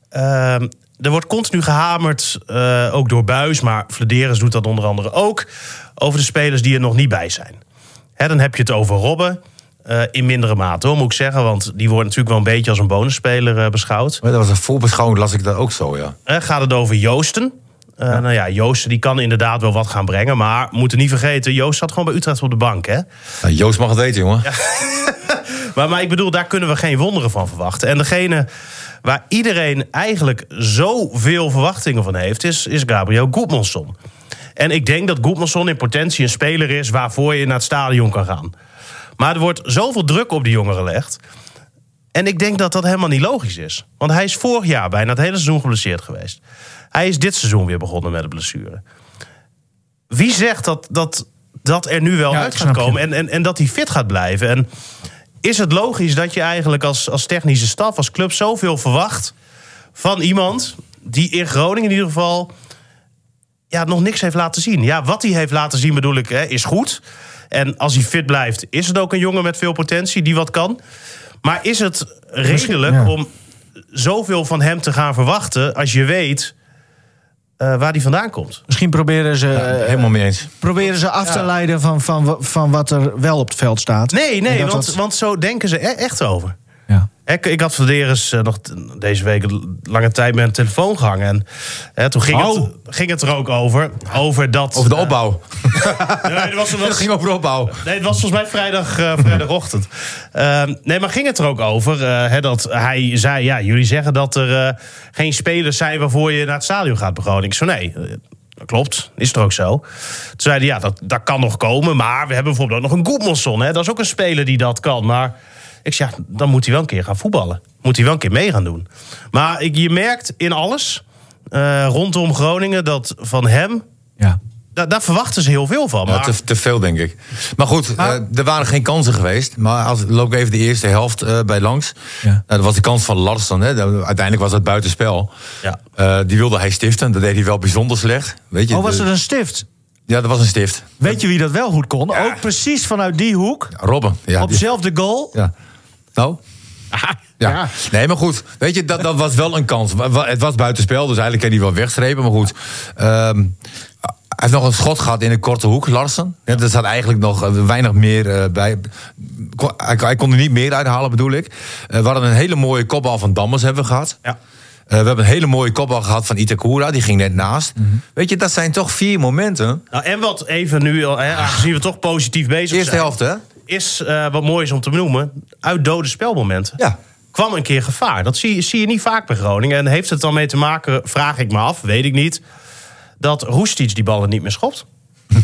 Ehm, er wordt continu gehamerd, eh, ook door Buis, maar Flederis doet dat onder andere ook, over de spelers die er nog niet bij zijn. Hè, dan heb je het over Robben. eh, in mindere mate, hoor, moet ik zeggen. Want die wordt natuurlijk wel een beetje als een bonusspeler eh, beschouwd. Maar dat was een voorbeschouwing, las ik dat ook zo, ja. Gaat het over Joosten. Eh, Nou ja, Joosten die kan inderdaad wel wat gaan brengen. Maar we moeten niet vergeten, Joost zat gewoon bij Utrecht op de bank. Hè? Nou, Joost mag het weten, jongen. Maar, maar ik bedoel, daar kunnen we geen wonderen van verwachten. En degene waar iedereen eigenlijk zoveel verwachtingen van heeft, is, is Gabriel Goedmanson. En ik denk dat Goedmanson in potentie een speler is waarvoor je naar het stadion kan gaan. Maar er wordt zoveel druk op die jongen gelegd. En ik denk dat dat helemaal niet logisch is. Want hij is vorig jaar bijna het hele seizoen geblesseerd geweest. Hij is dit seizoen weer begonnen met een blessure. Wie zegt dat dat, dat er nu wel Ja, uit gaat komen en, en, en dat hij fit gaat blijven? En is het logisch dat je eigenlijk als, als technische staf, als club, zoveel verwacht van iemand die in Groningen in ieder geval ja, nog niks heeft laten zien? Ja, wat hij heeft laten zien bedoel ik, hè, is goed. En als hij fit blijft, is het ook een jongen met veel potentie die wat kan. Maar is het redelijk ja. om zoveel van hem te gaan verwachten als je weet eh, waar hij vandaan komt? Misschien proberen ze, eh, Helemaal mee eens. proberen ze af te leiden van, van, van wat er wel op het veld staat. Nee, nee, dat want, dat- want zo denken ze e- echt over. Ja. Ik, ik had Verderes eh, nog deze week een lange tijd met een telefoon gehangen. En hè, toen ging, Oh. het, ging het er ook over. Over dat. Over de eh, opbouw. nee, het was, het Het was, ging over de opbouw. nee, het was volgens mij vrijdag, eh, vrijdagochtend. Ehm, nee, maar ging het er ook over eh, hè, dat hij zei: Ja, jullie zeggen dat er eh, geen spelers zijn waarvoor je naar het stadion gaat begroten. Ik zo nee. Dat klopt, is er ook zo. Toen zeiden ja, dat, dat kan nog komen. Maar we hebben bijvoorbeeld ook nog een Goedmanson. Hè? Dat is ook een speler die dat kan. Maar ik zeg, dan moet hij wel een keer gaan voetballen. Moet hij wel een keer mee gaan doen. Maar ik, je merkt in alles eh, rondom Groningen dat van hem... Ja. da- daar verwachten ze heel veel van. Ja, Maar, te, te veel, denk ik. Maar goed, Maar- eh, er waren geen kansen geweest. Maar als loop ik even de eerste helft eh, bij langs. Ja. Nou, dat was de kans van Larsson. Hè. Uiteindelijk was het buitenspel. Ja. Eh, die wilde hij stiften. Dat deed hij wel bijzonder slecht. Weet je, Oh, was de- het een stift? Ja, dat was een stift. Weet je wie dat wel goed kon? Ook precies vanuit die hoek. Robben. Ja, op die- dezelfde goal. ja. Nou? Ja. Nee, maar goed. Weet je, dat, dat was wel een kans. Het was buitenspel, dus eigenlijk kan hij wel wegstrepen. Maar goed. ehm, hij heeft nog een schot gehad in de korte hoek, Larsen. Ja, er zat eigenlijk nog eh, weinig meer eh, bij. Hij, hij kon er niet meer uithalen, bedoel ik. Eh, we hadden een hele mooie kopbal van Dammers hebben we gehad. Ja. We hebben een hele mooie kopbal gehad van Itakura. Die ging net naast. Weet je, dat zijn toch vier momenten. Nou, en wat even nu, hè, aangezien we toch positief bezig Eerste zijn... helft, hè? Is eh, wat mooi is om te benoemen... uit dode spelmomenten. Ja. kwam een keer gevaar. Dat zie, zie je niet vaak bij Groningen. En heeft het dan mee te maken, vraag ik me af, weet ik niet... dat Roestic die ballen niet meer schopt?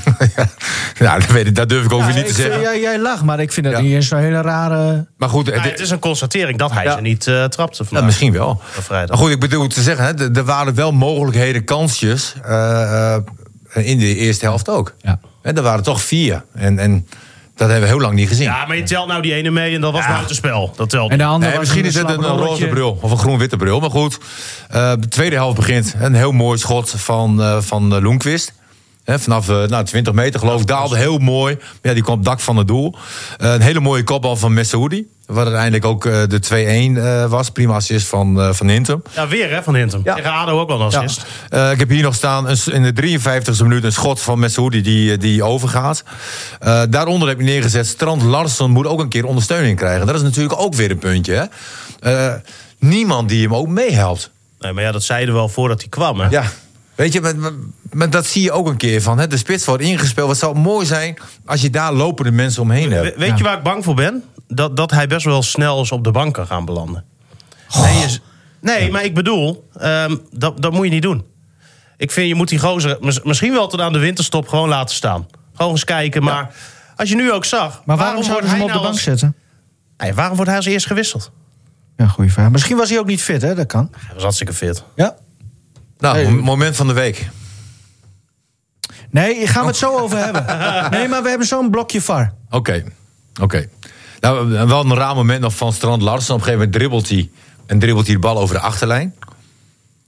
ja, dat, weet ik, dat durf ik ook Ja, weer niet ik te vind- zeggen. jij, jij lacht, maar ik vind dat Ja. niet eens zo'n hele rare... Maar goed, Nou, het- het is een constatering dat hij Ja. ze niet eh, trapte Ja, vandaag. misschien wel. Maar goed, ik bedoel te zeggen, hè, er- er waren wel mogelijkheden, kansjes eh, eh, in de eerste helft ook. Ja. Hè, er waren toch vier. En, en dat hebben we heel lang niet gezien. Ja, maar je telt nou die ene mee en dat was buitenspel. Dat telt En de andere Nee, misschien is het een roze bril of een groen-witte bril. Maar goed, eh, de tweede helft begint. Een heel mooi schot van, eh van eh, Loenquist. Hè, vanaf eh, nou, 20 meter geloof ik, daalde heel mooi. Ja, die kwam op het dak van het doel. Een hele mooie kopbal van Messaoudi. Wat uiteindelijk ook eh, de 2-1 eh, was. Prima assist van, eh van Hintem. Ja, weer hè, van Hintem. Ja. Tegen ADO ook wel een Ja. assist. Ik heb hier nog staan in de 53e minuut een schot van Messoudi die, die overgaat. Daaronder heb je neergezet. Strand Larsson moet ook een keer ondersteuning krijgen. Dat is natuurlijk ook weer een puntje. Hè? Niemand die hem ook meehelpt. Nee, maar ja, dat zeiden we wel voordat hij kwam. Hè? Ja. Weet je, maar, maar- maar dat zie je ook een keer van. Hè? De spits wordt ingespeeld. Wat zou mooi zijn als je daar lopende mensen omheen hebt. We- weet je waar ik bang voor ben? Dat, dat hij best wel snel eens op de bank kan gaan belanden. Nee, je- nee, maar ik bedoel, ehm, dat, dat moet je niet doen. Ik vind, je moet die gozer mis- misschien wel tot aan de winterstop gewoon laten staan. Gewoon eens kijken, maar als je nu ook zag... Maar waarom zouden ze hem op de nou bank als- zetten? Nee, waarom wordt hij als eerst gewisseld? Ja, goede vraag. Misschien was hij ook niet fit, hè? Dat kan. Hij was hartstikke fit. Ja. Nou, moment van de week. Nee, gaan we het zo over hebben. Nee, maar we hebben zo'n blokje VAR. Oké, oké. Nou, wel een raar moment nog van Strand Larsen. Op een gegeven moment dribbelt hij en dribbelt hij de bal over de achterlijn.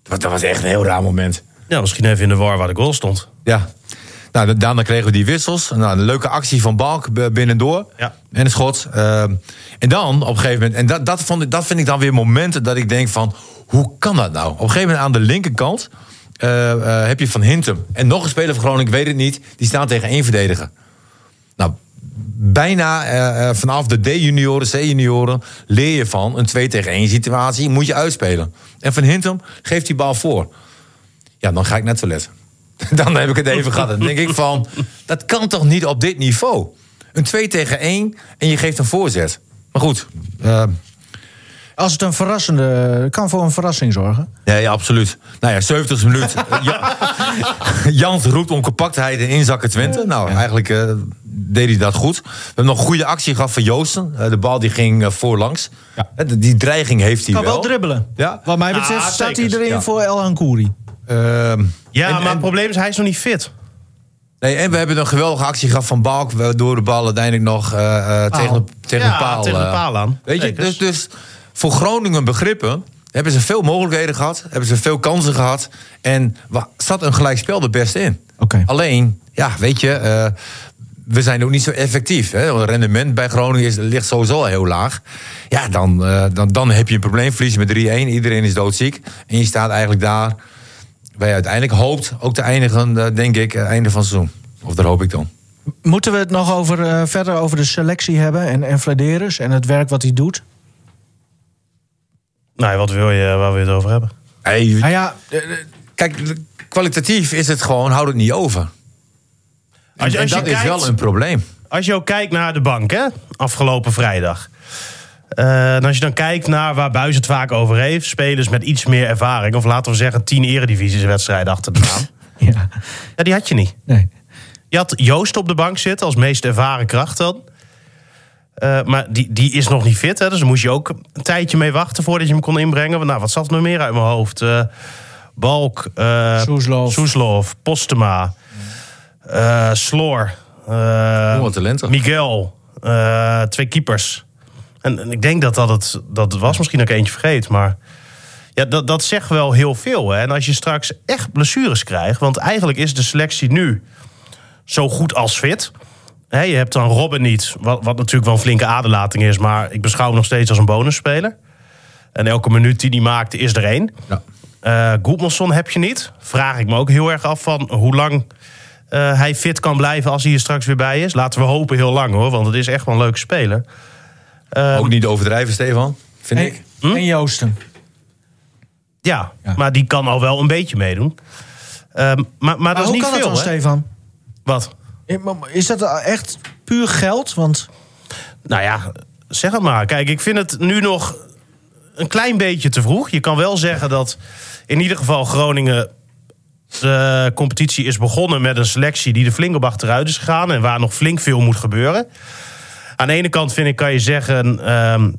Dat dat was echt een heel raar moment. Ja, misschien even in de war waar de goal stond. Ja. Nou, da- daarna kregen we die wissels. Nou, een leuke actie van Balk b- binnendoor. Ja. En een schot. Ehm, en dan, op een gegeven moment... En dat, dat, vond ik, dat vind ik dan weer momenten dat ik denk van... Hoe kan dat nou? Op een gegeven moment aan de linkerkant... eh, heb je Van Hintem. En nog een speler van Groningen, ik weet het niet... die staan tegen één verdediger. Nou, bijna eh, vanaf de D-junioren, C-junioren... leer je van een 2 tegen 1 situatie, moet je uitspelen. En Van Hintem geeft die bal voor. Ja, dan ga ik net toilet. Dan heb ik het even gehad. Dan denk ik van, dat kan toch niet op dit niveau? Een 2 tegen 1 en je geeft een voorzet. Maar goed, Als het een verrassende... kan voor een verrassing zorgen. ja, ja, absoluut. Nou ja, 70 minuut. Eh, Ja, Jans roept om compactheid en inzakken Twente. Nou, eigenlijk eh, deed hij dat goed. We hebben nog een goede actie gehad van Joosten. Eh, de bal die ging voorlangs. Ja. Die- Die dreiging heeft hij Kan wel. wel dribbelen. Ja. Wat mij betreft Ah, staat hij erin Ja. voor El Hankouri. Ehm, Ja, en- maar en- het probleem is, hij is nog niet fit. Nee, en we hebben een geweldige actie gehad van Balk. Waardoor de bal uiteindelijk nog eh, eh, tegen, de, tegen Ja, de paal... tegen de paal aan. Weet je, dus, dus voor Groningen begrippen... hebben ze veel mogelijkheden gehad. Hebben ze veel kansen gehad. En zat een gelijkspel er best in. Alleen, ja, weet je... eh, we zijn ook niet zo effectief. Hè? Het rendement bij Groningen is, ligt sowieso al heel laag. Ja, dan, eh, dan, dan heb je een probleem. Verlies met 3-1. Iedereen is doodziek. En je staat eigenlijk daar... waar je uiteindelijk hoopt ook te eindigen, eh, denk ik, einde van het seizoen. Of daar hoop ik dan. Moeten we het nog over, verder over de selectie hebben en, en Vladeris en het werk wat hij doet? Nee, wat wil je, waar wil je het over hebben? Hey, Nou ja, kijk, kwalitatief is het gewoon, houd het niet over. En, Als je- en als je dat is wel een probleem. Als je ook kijkt naar de bank, hè, afgelopen vrijdag. Eh, en als je dan kijkt naar waar Buis het vaak over heeft, spelers met iets meer ervaring, of laten we zeggen tien eredivisieswedstrijden achter de naam. Ja, Ja, die had je niet. nee. Je had Joost op de bank zitten als meest ervaren kracht dan. Eh, maar die, die is nog niet fit, hè? dus daar moest je ook een tijdje mee wachten voordat je hem kon inbrengen. Want, Nou, wat zat er nog meer uit mijn hoofd? Eh, Balk, eh Soeslof. Soeslof, Postema, eh, Sloor, eh, talenten. Miguel, eh, twee keepers. En, en ik denk dat dat het, dat het was, misschien ook eentje vergeet, maar ja, dat, dat zegt wel heel veel. Hè? En als je straks echt blessures krijgt, want eigenlijk is de selectie nu zo goed als fit. Hè, je hebt dan Robben niet, wat, wat natuurlijk wel een flinke aderlating is, maar ik beschouw hem nog steeds als een bonusspeler. En elke minuut die hij maakt is er één. Ja. Eh Goedmanson heb je niet. Vraag ik me ook heel erg af van hoe lang eh, hij fit kan blijven als hij er straks weer bij is. Laten we hopen heel lang hoor, want het is echt wel een leuke speler. Ehm, Ook niet overdrijven, Stefan, vind En, ik. en Joosten. Ja, Ja. maar die kan al wel een beetje meedoen. Ehm, maar, maar, Maar dat is hoe niet kan veel, dat dan? Stefan? Wat? Is dat echt puur geld? Want Nou ja, zeg het maar. Kijk, ik vind het nu nog een klein beetje te vroeg. Je kan wel zeggen dat in ieder geval Groningen... de competitie is begonnen met een selectie die flink op achteruit is gegaan... en waar nog flink veel moet gebeuren. Aan de ene kant vind ik, kan je zeggen... ehm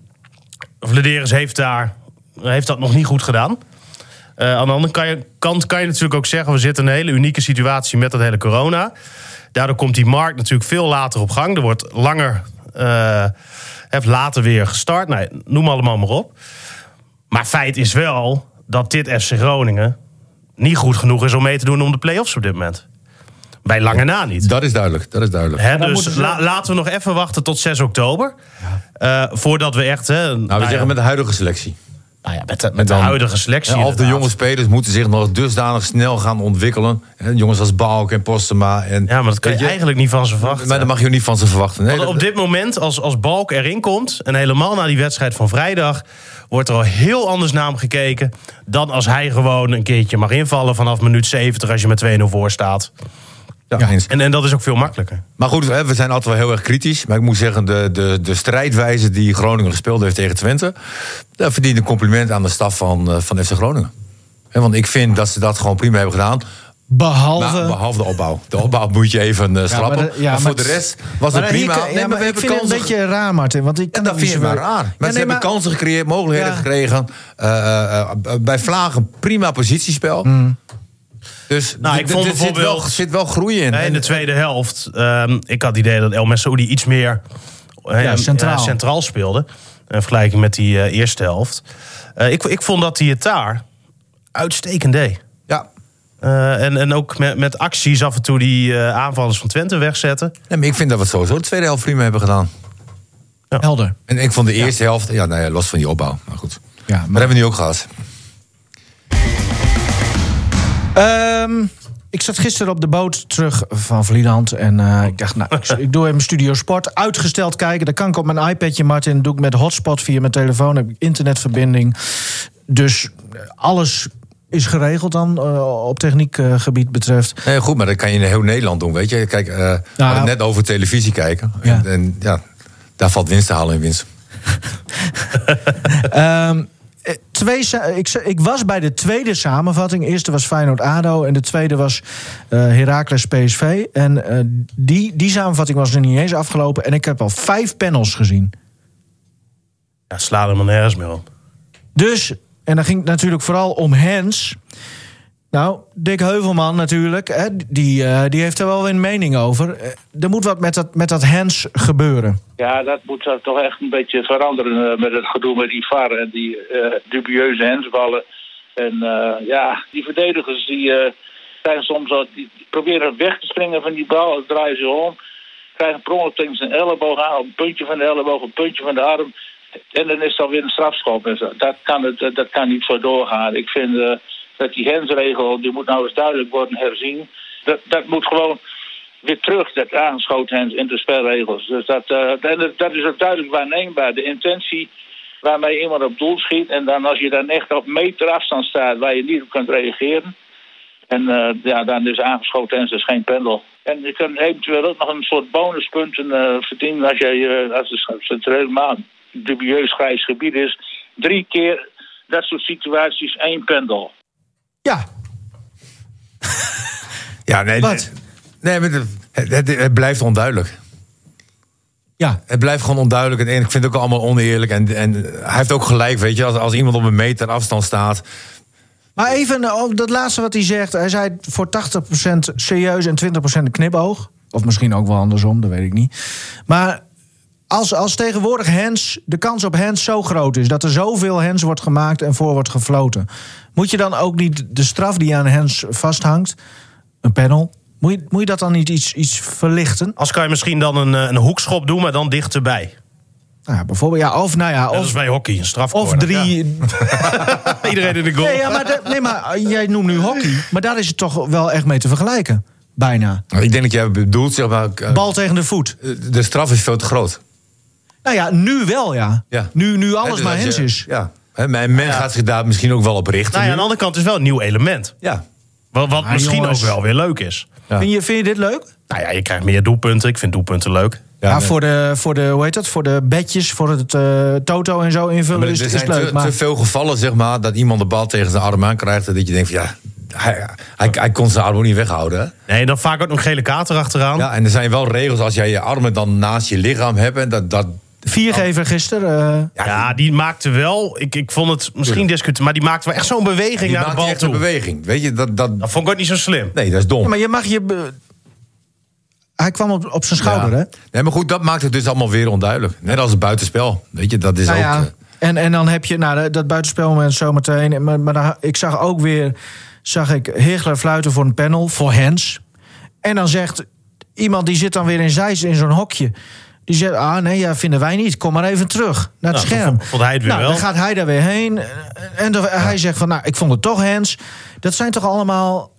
Vladeris heeft, daar, heeft dat nog niet goed gedaan. Eh, aan de andere kant kan je natuurlijk ook zeggen... we zitten in een hele unieke situatie met dat hele corona. Daardoor komt die markt natuurlijk veel later op gang. Er wordt langer, eh, heeft later weer gestart. Nee, noem allemaal maar op. Maar feit is wel dat dit FC Groningen... niet goed genoeg is om mee te doen om de play-offs op dit moment. Bij lange na niet. Dat is duidelijk, dat is duidelijk. Dus moeten ze- la- laten we nog even wachten tot 6 oktober. Eh, voordat we echt... Hè, nou, Nou, we ja, zeggen met de huidige selectie. Nou ja, met, de, met de dan- huidige selectie. Of de jonge spelers moeten zich nog dusdanig snel gaan ontwikkelen. Jongens als Balk en Postema. En, Ja, maar dat kan je, eigenlijk niet van ze verwachten. Maar dat mag je niet van ze verwachten. Nee, op dit moment, als, als Balk erin komt... en helemaal na die wedstrijd van vrijdag... wordt er al heel anders naar hem gekeken... dan als hij gewoon een keertje mag invallen... vanaf minuut 70 als je met 2-0 voor staat. Ja, eens. En, en dat is ook veel makkelijker. Maar goed, hè, we zijn altijd wel heel erg kritisch. Maar ik moet zeggen, de, de, de strijdwijze die Groningen gespeeld heeft tegen Twente... daar verdient een compliment aan de staf van, eh, van FC Groningen. Hè, want ik vind dat ze dat gewoon prima hebben gedaan. behalve... Maar, behalve de opbouw. De opbouw moet je even eh, schrappen. maar maar, de- ja, voor maar de rest was het prima. hier- Nee, ja, maar we ik vind het een beetje raar, Martin. Want ik kan En dat vind je maar wel- raar. Maar Ja, ze nee, hebben maar- kansen gecreëerd, mogelijkheden Ja. gekregen. Eh, eh, eh, bij Vlagen prima positiespel. Dus Nou, ik vond er zit wel, bijvoorbeeld- zit wel groei in. In de tweede helft, ehm, ik had het idee dat El Messoudi iets meer eh, Ja, centraal. eh, centraal speelde. In vergelijking met die eh, eerste helft. Eh, ik, ik vond dat hij het daar uitstekend deed. Ja. Eh, en, en ook met, met acties af en toe die eh, aanvallers van Twente wegzetten. Nee, maar ik vind dat we het sowieso de tweede helft prima hebben gedaan. Helder. En ik vond de eerste helft, ja, nou ja, los van die opbouw. Maar goed. Ja, Maar dat hebben we nu ook gehad. Ehm, ik zat gisteren op de boot terug van Vlieland. En eh, ik dacht, nou, ik, ik doe even Studio Sport. Uitgesteld kijken. Dat kan ik op mijn iPadje, Martin. Dat doe ik met hotspot via mijn telefoon. heb ik internetverbinding. Dus eh, alles is geregeld dan eh, op techniekgebied betreft. Nee, goed, maar dat kan je in heel Nederland doen, weet je. Kijk, het net over televisie kijken. Ja. En, en ja, daar valt winst te halen in winst. Eh, twee, sa- ik, ik was bij de tweede samenvatting. De eerste was Feyenoord-ADO en de tweede was eh Heracles PSV. En eh, die, die samenvatting was er niet eens afgelopen. En ik heb al vijf panels gezien. Ja, sla er maar nergens meer op. Dus, en dan ging het natuurlijk vooral om Hens. Nou, Dick Heuvelman natuurlijk, hè, die, eh, die heeft er wel een mening over. Eh, Er moet wat met dat, met dat Hens gebeuren. Ja, dat moet dan toch echt een beetje veranderen eh, met het gedoe met die VAR en die dubieuze hensballen. En ja, die verdedigers die zijn soms al, die, proberen weg te springen van die bal, draaien ze om. Krijgen per ongeluk tegen zijn elleboog aan, een puntje van de elleboog, een puntje van de arm. En dan is het alweer een strafschop. Dat, kan het, dat kan niet zo doorgaan. Ik vind dat die hensregel, die moet nou eens duidelijk worden herzien. Dat, dat moet gewoon weer terug, dat aangeschoten hens in de spelregels. Dus dat, en dat- is ook duidelijk waarneembaar. De intentie waarmee iemand op doel schiet. En dan als je dan echt op meter afstand staat waar je niet op kunt reageren. En eh, ja, dan is aangeschoten hens dus geen pendel. En je kunt eventueel ook nog een soort bonuspunten eh, verdienen als, je, als het, het helemaal dubieus grijs gebied is. Drie keer dat soort situaties één pendel. Ja. Ja, nee, Wat? Nee, maar het, het, het blijft onduidelijk. Ja, Het blijft gewoon onduidelijk. En ik vind het ook allemaal oneerlijk. En, en hij heeft ook gelijk, weet je. Als, als iemand op een meter afstand staat. maar even op dat laatste wat hij zegt. Hij zei voor 80% serieus en 20% een knipoog. Of misschien ook wel andersom, dat weet ik niet. Maar als, als tegenwoordig hands, de kans op hands zo groot is... dat er zoveel hands wordt gemaakt en voor wordt gefloten... moet je dan ook niet de straf die aan hands vasthangt, een panel... Moet je, moet je dat dan niet iets, iets verlichten? Als kan je misschien dan een, eh, een hoekschop doen, maar dan dichterbij. Nou ja, bijvoorbeeld, ja, of nou ja, Dat is of, bij hockey, een strafcorner. of drie, Ja. Iedereen in de goal. Nee, ja, maar, de- nee, maar eh, jij noemt nu hockey. Maar daar is het toch wel echt mee te vergelijken. Bijna. Ik denk dat jij bedoelt, zeg maar. eh, Bal tegen de voet. De straf is veel te groot. Nou ja, nu wel, ja. Ja. Nu, nu alles dus maar hens is. Ja. Hè, Men, men gaat zich daar misschien ook wel op richten. Nou ja, aan de andere kant is het wel een nieuw element. ja. Wat, wat misschien jongens. ook wel weer leuk is. Ja. Vind, je, vind je dit leuk? Nou ja, je krijgt meer doelpunten. Ik vind doelpunten leuk. Ja, nee. voor, de, voor de, hoe heet dat? Voor de bedjes, voor het eh, toto en zo invullen Maar is, er is zijn leuk. te, maar te veel gevallen, zeg maar, dat iemand de bal tegen zijn arm aan krijgt. En dat je denkt van ja, hij, hij, hij kon zijn arm ook niet weghouden. Hè? Nee, dan vaak ook nog gele kaart erachteraan. Ja, en er zijn wel regels als jij je armen dan naast je lichaam hebt. En dat, dat, Viergever gisteren. eh, Ja, die maakte wel. Ik, ik vond het misschien discutabel, maar die maakte wel echt zo'n beweging die naar de bal echt een beweging. Weet je, dat, dat, Dat vond ik ook niet zo slim. nee, dat is dom. ja, maar je mag je... be- Hij kwam op, op zijn schouder, Ja. hè? Nee, maar goed, dat maakt het dus allemaal weer onduidelijk. Net als het buitenspel. Weet je, dat is Nou ook... ja, eh, en, en dan heb je nou, dat buitenspelmoment zometeen. Maar, maar dan, ik zag ook weer zag ik Higler fluiten voor een panel, voor Hens. En dan zegt iemand die zit dan weer in Zeist in zo'n hokje. Die zegt, ah nee, ja, vinden wij niet. Kom maar even terug naar het Nou, scherm. vond- hij het weer nou, wel. Dan gaat hij daar weer heen. En dan, hij zegt van, nou, ik vond het toch Hens. Dat zijn toch allemaal...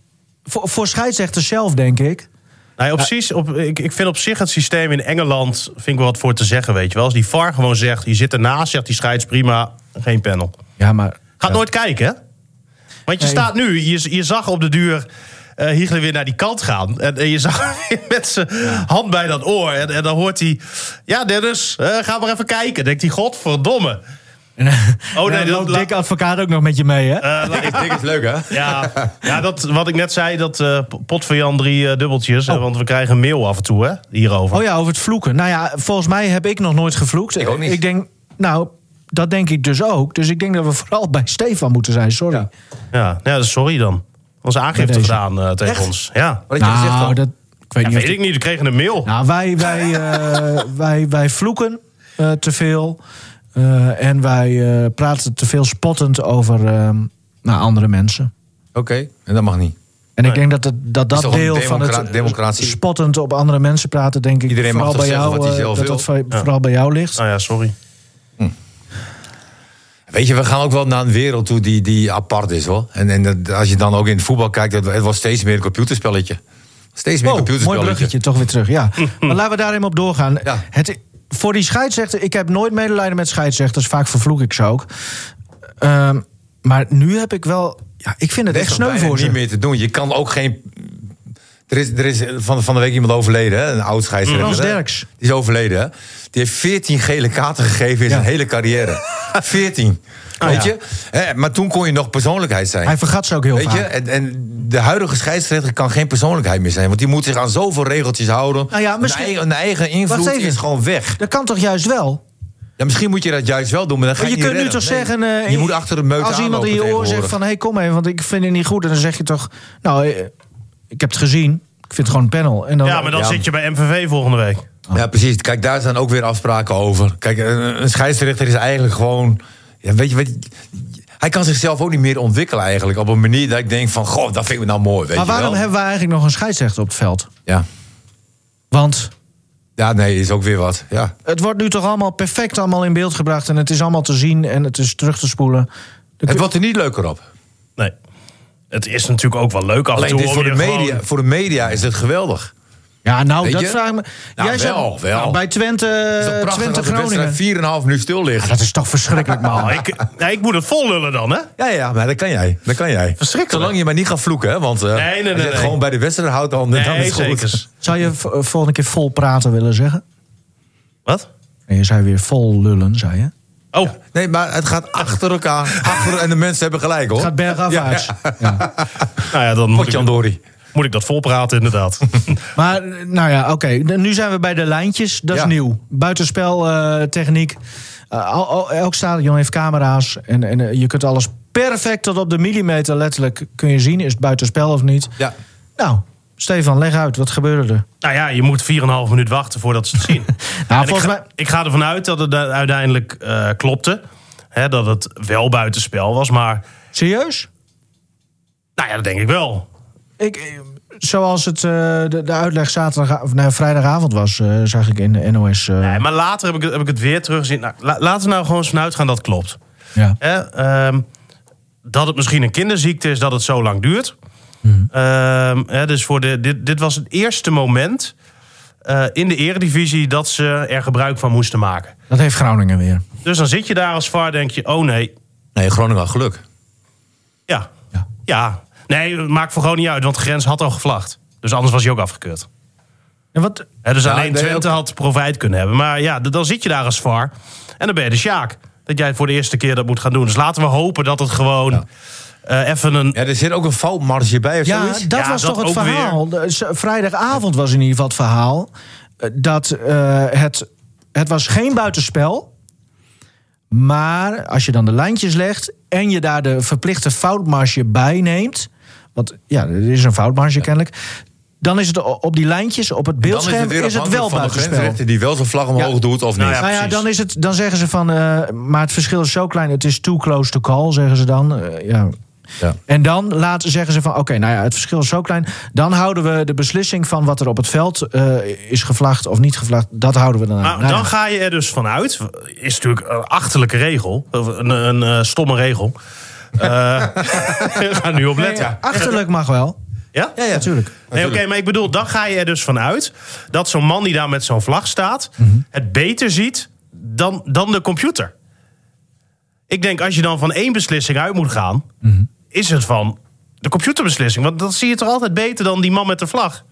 Voor, voor scheidsrechters zelf, denk ik. Nee, op zich, op, ik, ik vind op zich het systeem in Engeland. vind ik wel wat voor te zeggen, weet je wel. Als die VAR gewoon zegt, je zit ernaast, zegt die scheids prima, geen panel. Ja, maar... Gaat nooit kijken, hè? Want je Nee. staat nu, je, je zag op de duur eh Hiegler weer naar die kant gaan. En, en je zag met zijn hand bij dat oor. En, en dan hoort hij, ja Dennis, eh, ga maar even kijken. Denkt hij, godverdomme. Oh nee, dat- loopt Dick Advocaat ook nog met je mee, hè? Eh, laat ik- is leuk, hè? ja, ja dat, wat ik net zei, dat eh, pot voor Jan drie eh, dubbeltjes. eh, want we krijgen een mail af en toe, hè, hierover. Oh ja, over het vloeken. Nou ja, volgens mij heb ik nog nooit gevloekt. Ik ook niet. Ik denk, nou, dat denk ik dus ook. Dus ik denk dat we vooral bij Stefan moeten zijn. Sorry. Ja. Ja, ja, sorry dan. Onze aangifte gedaan eh, tegen Echt? ons. Ja, Wat Nou, dan? dat ik weet ja niet. weet ik niet. We kregen een mail. Nou, wij, wij, eh, wij, wij vloeken eh, te veel. Eh, en wij eh, praten te veel spottend over eh, nou, andere mensen. Oké, en dat mag niet. En ik denk dat het, dat, dat deel van het democratie? spottend op andere mensen praten, denk ik, Iedereen mag vooral toch bij zeggen jou, wat hij zelf dat wil? dat voor- vooral bij jou ligt. Nou ja, sorry. Weet je, we gaan ook wel naar een wereld toe die, die apart is, hoor. En, en dat- als je dan ook in het voetbal kijkt, het, het wordt steeds meer een computerspelletje. Steeds meer een mooi computerspelletje. bruggetje, toch weer terug. Ja. maar laten we daar even op doorgaan. Ja. Het, voor die scheidsrechter, ik heb nooit medelijden met scheidsrechters. Vaak vervloek ik ze ook. Ehm, maar nu heb ik wel... Ja, ik vind het echt sneu voor ze. niet meer te doen. Je kan ook geen... Er is, er is van, van de week iemand overleden, hè? een oud scheidsrechter. Frans hè? Derks. Die is overleden, hè? Die heeft 14 gele kaarten gegeven in zijn hele carrière. 14. Ah, Weet ja. je? Hè, maar toen kon je nog persoonlijkheid zijn. Hij vergat ze ook heel Weet vaak. je? En, en de huidige scheidsrechter kan geen persoonlijkheid meer zijn. Want die moet zich aan zoveel regeltjes houden. Nou ja, misschien- een, eigen, een eigen invloed even. is gewoon weg. Dat kan toch juist wel? Ja, misschien moet je dat juist wel doen, maar dan ga je, je niet kunt nu toch Nee. zeggen... eh, je moet achter de meute Als iemand in je oor zegt van... hé, kom even, want ik vind het niet goed. En dan zeg je toch... Nou, eh, ik heb het gezien. Ik vind het gewoon een panel. En dan, Ja, maar dan Ja. zit je bij MVV volgende week. Ja, precies. Kijk, daar zijn ook weer afspraken over. Kijk, een, een scheidsrechter is eigenlijk gewoon... Ja, weet je, weet je, hij kan zichzelf ook niet meer ontwikkelen eigenlijk. Op een manier dat ik denk van... Goh, dat vind ik nou mooi, weet maar je waarom wel. hebben we eigenlijk nog een scheidsrechter op het veld? Ja. Want ja, nee, is ook weer wat. Ja. het wordt nu toch allemaal perfect allemaal in beeld gebracht... en het is allemaal te zien en het is terug te spoelen. De- Het wordt er niet leuker op. Nee. Het is natuurlijk ook wel leuk af en Alleen toe dit is om voor, de media, gewoon- voor de media is het geweldig. Ja, nou, Weet dat je? vraag ik me. Nou, Jij zegt- wel, wel. Nou, bij Twente, is Twente Groningen. wedstrijd 4,5 minuut stil ligt. Dat is toch verschrikkelijk, man. Nou, ik, nee, ik moet het vol lullen dan, hè? Ja, ja, maar dat kan jij. Dat kan jij. Verschrikkelijk. Zolang je maar niet gaat vloeken, hè? Want eh, Nee, nee, als nee, je het gewoon bij de wedstrijd houdt, dan, dan Nee, is het goed. zeker. Zou je v- volgende keer vol praten willen zeggen? Wat? En je zei weer vol lullen, zei je. Oh, Nee, maar het gaat achter elkaar. achter, en de mensen hebben gelijk, hoor. Het gaat bergafwaarts. Ja. nou ja, dan moet ik, Potjandori. Moet ik dat volpraten, inderdaad. Maar, eh, nou ja, oké. Nu zijn we bij de lijntjes. Dat is Ja. nieuw. Buitenspeltechniek. Eh, al- al- elk stadion heeft camera's. En, en eh, je kunt alles perfect tot op de millimeter letterlijk kun je zien. Is het buitenspel of niet? Ja. Nou, Stefan, leg uit. Wat gebeurde er? nou ja, je moet 4,5 minuut wachten voordat ze het zien. Nou, ik, volgens ga, mij... ik ga ervan uit dat het uiteindelijk eh, klopte. Hè, dat het wel buitenspel was. Maar Serieus? nou ja, dat denk ik wel. Ik, eh, zoals het, eh, de, de uitleg zaterdag, of, nee, vrijdagavond was, zag ik in de NOS. Nee, maar later heb ik, het- heb ik het weer teruggezien. Nou, la- laten we nou gewoon eens vanuit gaan dat klopt. ja. Hè, ehm, dat het misschien een kinderziekte is dat het zo lang duurt. Ehm, hè, dus voor de, dit, dit was het eerste moment eh, in de eredivisie dat ze er gebruik van moesten maken. Dat heeft Groningen weer. Dus dan zit je daar als VAR denk je, oh nee, Nee, Groningen had geluk. ja. Ja. Ja. Nee, het maakt voor gewoon niet uit, want de grens had al gevlacht. Dus anders was hij ook afgekeurd. En wat, Hè, dus Ja, alleen nee, Twente ook- had profijt kunnen hebben. Maar ja, dan zit je daar als VAR. En dan ben je de Sjaak. Dat jij voor de eerste keer dat moet gaan doen. Dus laten we hopen dat het gewoon eh, even een... Ja, er zit ook een foutmarge bij of ja, zoiets. dat Ja, was dat toch het weer. verhaal. Vrijdagavond was in ieder geval het verhaal. eh, Dat eh, het, het was geen buitenspel. Maar als je dan de lijntjes legt en je daar de verplichte foutmarge bij neemt. Want ja, er is een foutmarge kennelijk. Dan is het op die lijntjes, op het Dan beeldscherm, weer is het, wel afhankelijk van de buitenspel. die wel zijn vlag omhoog Ja. doet of niet. Nou ja, Nou ja, precies. dan, is het, dan zeggen ze van. eh, maar het verschil is zo klein, het is too close to call, zeggen ze dan. Eh, ja. Ja. En dan laten, zeggen ze van: oké, nou ja, het verschil is zo klein. Dan houden we de beslissing van wat er op het veld eh, is gevlacht of niet gevlacht, dat houden we dan aan. Nou, ja. dan ga je er dus vanuit. Is natuurlijk een achterlijke regel. Een, een eh, stomme regel. Eh ga nu op letten. Nee, achterlijk mag wel. Ja? Ja, natuurlijk. Nee, oké, maar ik bedoel, dan ga je er dus vanuit dat zo'n man die daar met zo'n vlag staat, Mhm. het beter ziet dan, dan de computer. Ik denk, als je dan van één beslissing uit moet gaan, Mhm. Is het van de computerbeslissing. Want dan zie je toch altijd beter dan die man met de vlag.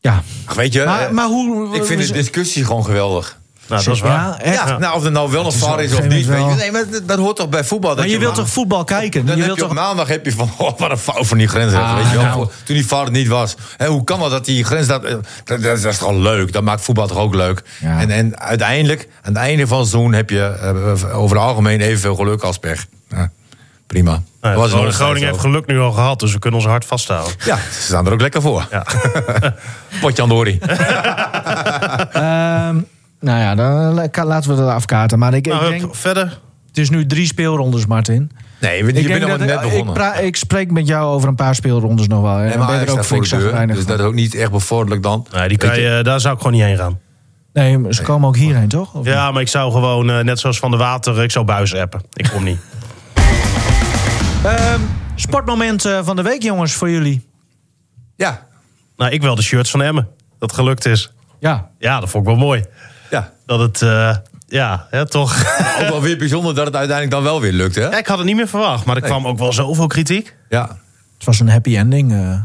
Ja. Ach, Weet je, Maar, eh, maar hoe. ik vind de discussie gewoon geweldig. Nou, dat is waar. Ja, echt. Ja, nou, of het nou wel een VAR is of niet. Weet moment je. Nee, maar dat, dat hoort toch bij voetbal. Dat Maar je wilt toch voetbal kijken? Dan je heb wilt je toch. maandag heb je van, oh, wat een fout van die grensrechter. Ah, weet je nou. Toen die VAR er niet was. Hè, hoe kan dat dat die grens... Dat, eh, dat, dat is toch leuk? Dat maakt voetbal toch ook leuk? Ja. En, en uiteindelijk, aan het einde van het seizoen... heb je eh, over het algemeen evenveel geluk als pech. Ja, prima. Nou, was in Groningen, heeft geluk nu al gehad, dus we kunnen ons hard vasthouden. Ja, ze staan er ook lekker voor. Ja. Potje Andori. Ehm, nou ja, dan eh, laten we dat afkaarten. Maar ik, ik Nou, denk. hup, verder. Het is nu drie speelrondes, Martin. Nee, je Ik, bent nog net ik, begonnen. pra- ik spreek met jou over een paar speelrondes nog wel. En Nee, maar ben je er ook voor flink de deur. Dus van. dat is ook niet echt bevorderlijk dan. Nee, die kan je, daar zou ik gewoon niet heen gaan. Nee, ze komen ook hierheen, toch? Of Ja, maar ik zou gewoon, eh, net zoals Van de Water, ik zou buis appen. Ik kom niet. Ehm, sportmoment eh, van de week, jongens, voor jullie. Ja, Nou, ik wel de shirts van Emmen. Dat gelukt is. Ja. Ja, dat vond ik wel mooi. ja. Dat het, eh, ja, hè, toch. Ook wel weer bijzonder dat het uiteindelijk dan wel weer lukt, hè? Ja, ik had het niet meer verwacht, maar er kwam ook wel zoveel kritiek. Ja. Het was een happy ending. eh.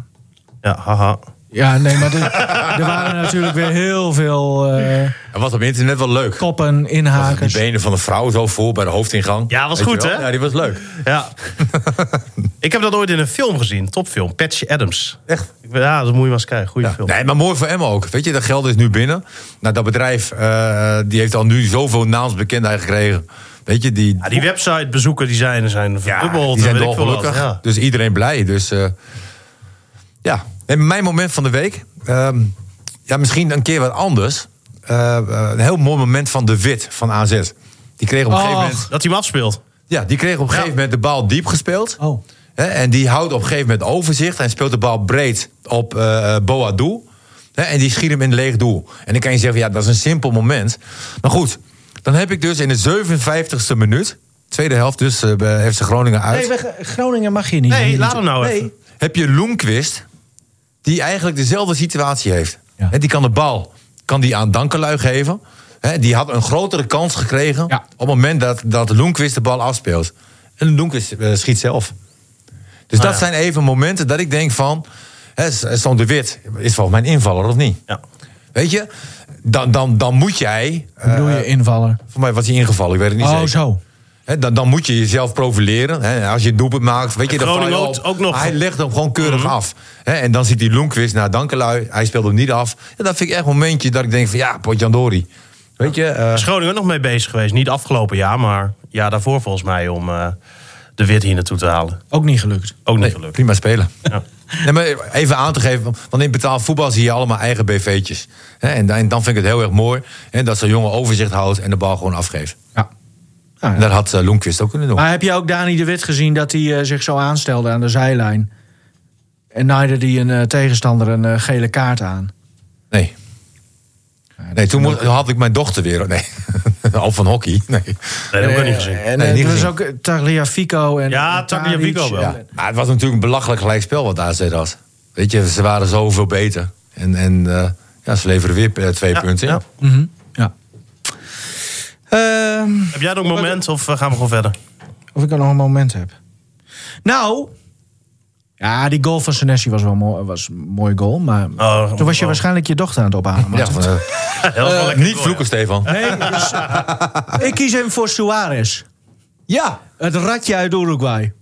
Ja, haha. Ja, nee, maar er, er waren natuurlijk weer heel veel eh, En wat op internet wel leuk. koppen, Die inhakers. benen van de vrouw zo voor bij de hoofdingang. Ja, was Weet goed, hè? Ja, die was leuk. Ja. ik heb dat ooit in een film gezien, topfilm, Patch Adams. Echt? Ja, dat moet je maar eens kijken. Goeie Ja. film. Nee, maar mooi voor Emma ook. Weet je, dat geld is nu binnen. Nou, dat bedrijf eh, die heeft al nu zoveel naamsbekendheid gekregen. Weet je, die, Ja, die websitebezoeken die zijn, zijn verdubbeld. die zijn en weet ik veel wat. dolgelukkig. Ja. Dus iedereen blij. Dus eh, ja. En mijn moment van de week. ehm, ja, misschien een keer wat anders. Eh, eh, een heel mooi moment van de Wit van AZ. Die kreeg op een gegeven moment... Dat hij hem afspeelt. Ja, die kreeg op een gegeven moment de bal diep gespeeld. Oh. Hè, en die houdt op een gegeven moment overzicht. En speelt de bal breed op eh Boadou. Hè, en die schiet hem in leeg doel. En dan kan je zeggen, ja, dat is een simpel moment. Maar goed, dan heb ik dus in de 57ste minuut... tweede helft dus eh, bij FC Groningen uit... Nee, Groningen mag je niet. Nee, laat hem nou nee. even. heb je Loenquist... die eigenlijk dezelfde situatie heeft. Ja. Die kan de bal kan die aan Dankelui geven. Hè, die had een grotere kans gekregen... Ja. op het moment dat, dat Loenquist de bal afspeelt. En Loenquist eh, schiet zelf. Dus Ah, dat ja. zijn even momenten dat ik denk van... Hè, Stond de Wit is volgens mij een invaller, of niet? Ja. Weet je, dan, dan, dan moet jij... Hoe bedoel je eh, invaller? voor mij was hij ingevallen, ik weet het niet Oh, zeker. zo. Hè, dan, dan moet je jezelf profileren. Hè. Als je het doelpunt maakt, weet je, Groningen op. ook- ook nog- Hij legt hem gewoon keurig af. Hè. En dan ziet hij Loenquist naar Dankelui. Hij speelt hem niet af. Ja, dat vind ik echt een momentje dat ik denk van ja, Potjandori. Weet je, eh, Is Groningen nog mee bezig geweest. Niet afgelopen jaar, maar ja, daarvoor volgens mij om eh, de wit hier naartoe te halen. Ook niet gelukt. Ook niet nee, gelukt. prima spelen. Ja. Nee, maar even aan te geven, want in betaald voetbal zie je allemaal eigen BV'tjes. Hè, En dan, en dan vind ik het heel erg mooi hè, dat zo'n jongen overzicht houdt en de bal gewoon afgeeft. Ja. Nou, En dat had uh, Loenquist ook kunnen doen. Maar heb je ook Dani de Wit gezien dat hij eh, zich zo aanstelde aan de zijlijn? En naaide die een eh, tegenstander een eh, gele kaart aan. Nee. Nee, toen moest- had ik mijn dochter weer. Nee, al van hockey. Nee. Nee, dat heb ik ook niet gezien. En Nee, eh, niet er was ook eh, Tagliafico en Ja, Tagliafico wel. Ja. Maar het was natuurlijk een belachelijk gelijkspel wat AZ had. Weet je, ze waren zoveel beter. En, en eh, ja, ze leveren weer eh, twee Ja, punten in. ja. Mhm, ja. Ehm, Heb jij nog een moment of eh, gaan we gewoon verder? of ik er nog een moment heb. Nou, ja, die goal van Senesi was wel mooi, was een mooi goal. Maar Oh, toen was je oh. waarschijnlijk je dochter aan het ophalen. Ja, eh, Heel lekker niet goal, vloeken, Stefan. Nee, dus, ik kies hem voor Suarez. Ja. Het ratje uit Uruguay.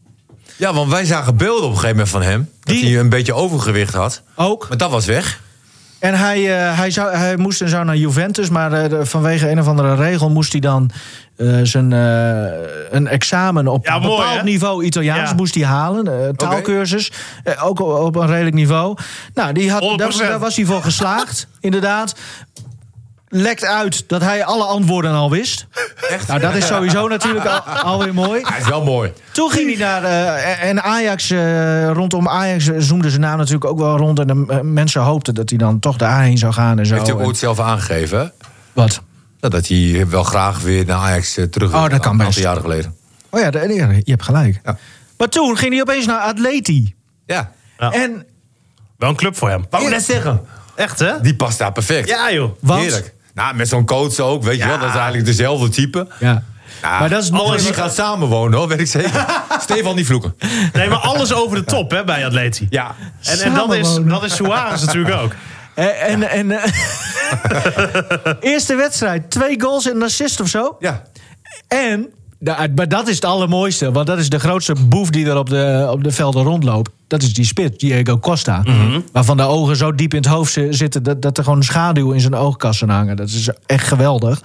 ja, want wij zagen beelden op een gegeven moment van hem. Dat Die- hij een beetje overgewicht had. Ook. Maar dat was weg. En hij, eh, hij, zou, hij moest en zou naar Juventus, maar eh, vanwege een of andere regel moest hij dan eh, zijn, een examen op Ja, een mooi, bepaald hè? niveau Italiaans Ja. moest hij halen. taalkursus, ook op, op een redelijk niveau. Nou, die had, daar, 100%. daar was hij voor geslaagd, inderdaad. Lekt uit dat hij alle antwoorden al wist. Echt? Nou, dat is sowieso natuurlijk al, alweer mooi. Hij is wel mooi. Toen ging hij naar. eh, en Ajax, eh, rondom Ajax zoomde zijn naam natuurlijk ook wel rond. En de eh, mensen hoopten dat hij dan toch daarheen zou gaan en zo. Heeft hij ook ooit zelf aangegeven. hè? Wat? Ja, Dat hij wel graag weer naar Ajax terug wil. Oh, dat kan Een best. aantal jaren geleden. Oh ja, de- ja, je hebt gelijk. Ja. Maar toen ging hij opeens naar Atleti. Ja. Ja. En Wel een club voor hem. Wou ik net zeggen. Echt, hè? Die past daar perfect. Ja, joh. Want? Heerlijk. Nou, met zo'n coach ook, weet je Ja. wel. Dat is eigenlijk dezelfde type. ja. Ja, Maar dat is alles die gaan samenwonen, hoor, weet ik zeker. Stefan die vloeken. Nee, maar alles over de top, hè, bij Atleti. Ja. En, en dat, is, dat is Suarez natuurlijk ook. En, en, en eh, eerste wedstrijd, twee goals en een assist of zo. Ja. En, nou, maar dat is het allermooiste. Want dat is de grootste boef die er op de, op de velden rondloopt. Dat is die spits, Diego Costa. Waarvan de ogen zo diep in het hoofd zi- zitten... dat, dat er gewoon een schaduw in zijn oogkassen hangen. Dat is echt geweldig.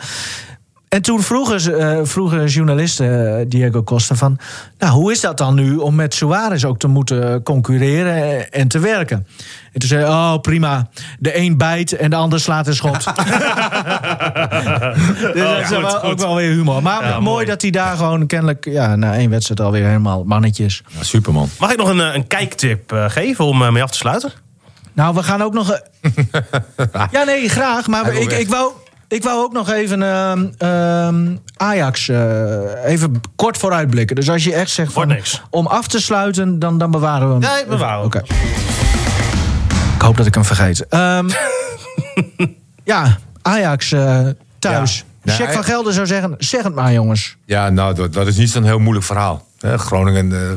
En toen vroegen, ze, eh, vroegen journalisten eh, Diego Costa van... nou, hoe is dat dan nu om met Suarez ook te moeten concurreren en te werken? En toen zei hij, oh prima, de een bijt en de ander slaat een schot. dus dat is goed, wel, ook wel weer humor. Maar Ja, mooi, mooi. dat hij daar gewoon kennelijk... ja, na één wedstrijd alweer helemaal mannetjes. ja, superman. Mag ik nog een, eh, een kijktip geven om mee af te sluiten? Nou, we gaan ook nog... ja, nee, graag. Maar ik, ik, wou, ik wou ook nog even ehm, ehm, Ajax eh, even kort vooruitblikken. Dus als je echt zegt Wordt van, niks. om af te sluiten, dan, dan bewaren we hem. Nee, bewaren we Oké. Ik hoop dat ik hem vergeet. Ehm, ja, Ajax eh, thuis. Ja. Van Gelder zou zeggen, zeg het maar jongens. Ja, nou, dat, dat is niet zo'n heel moeilijk verhaal. Hè, Groningen eh,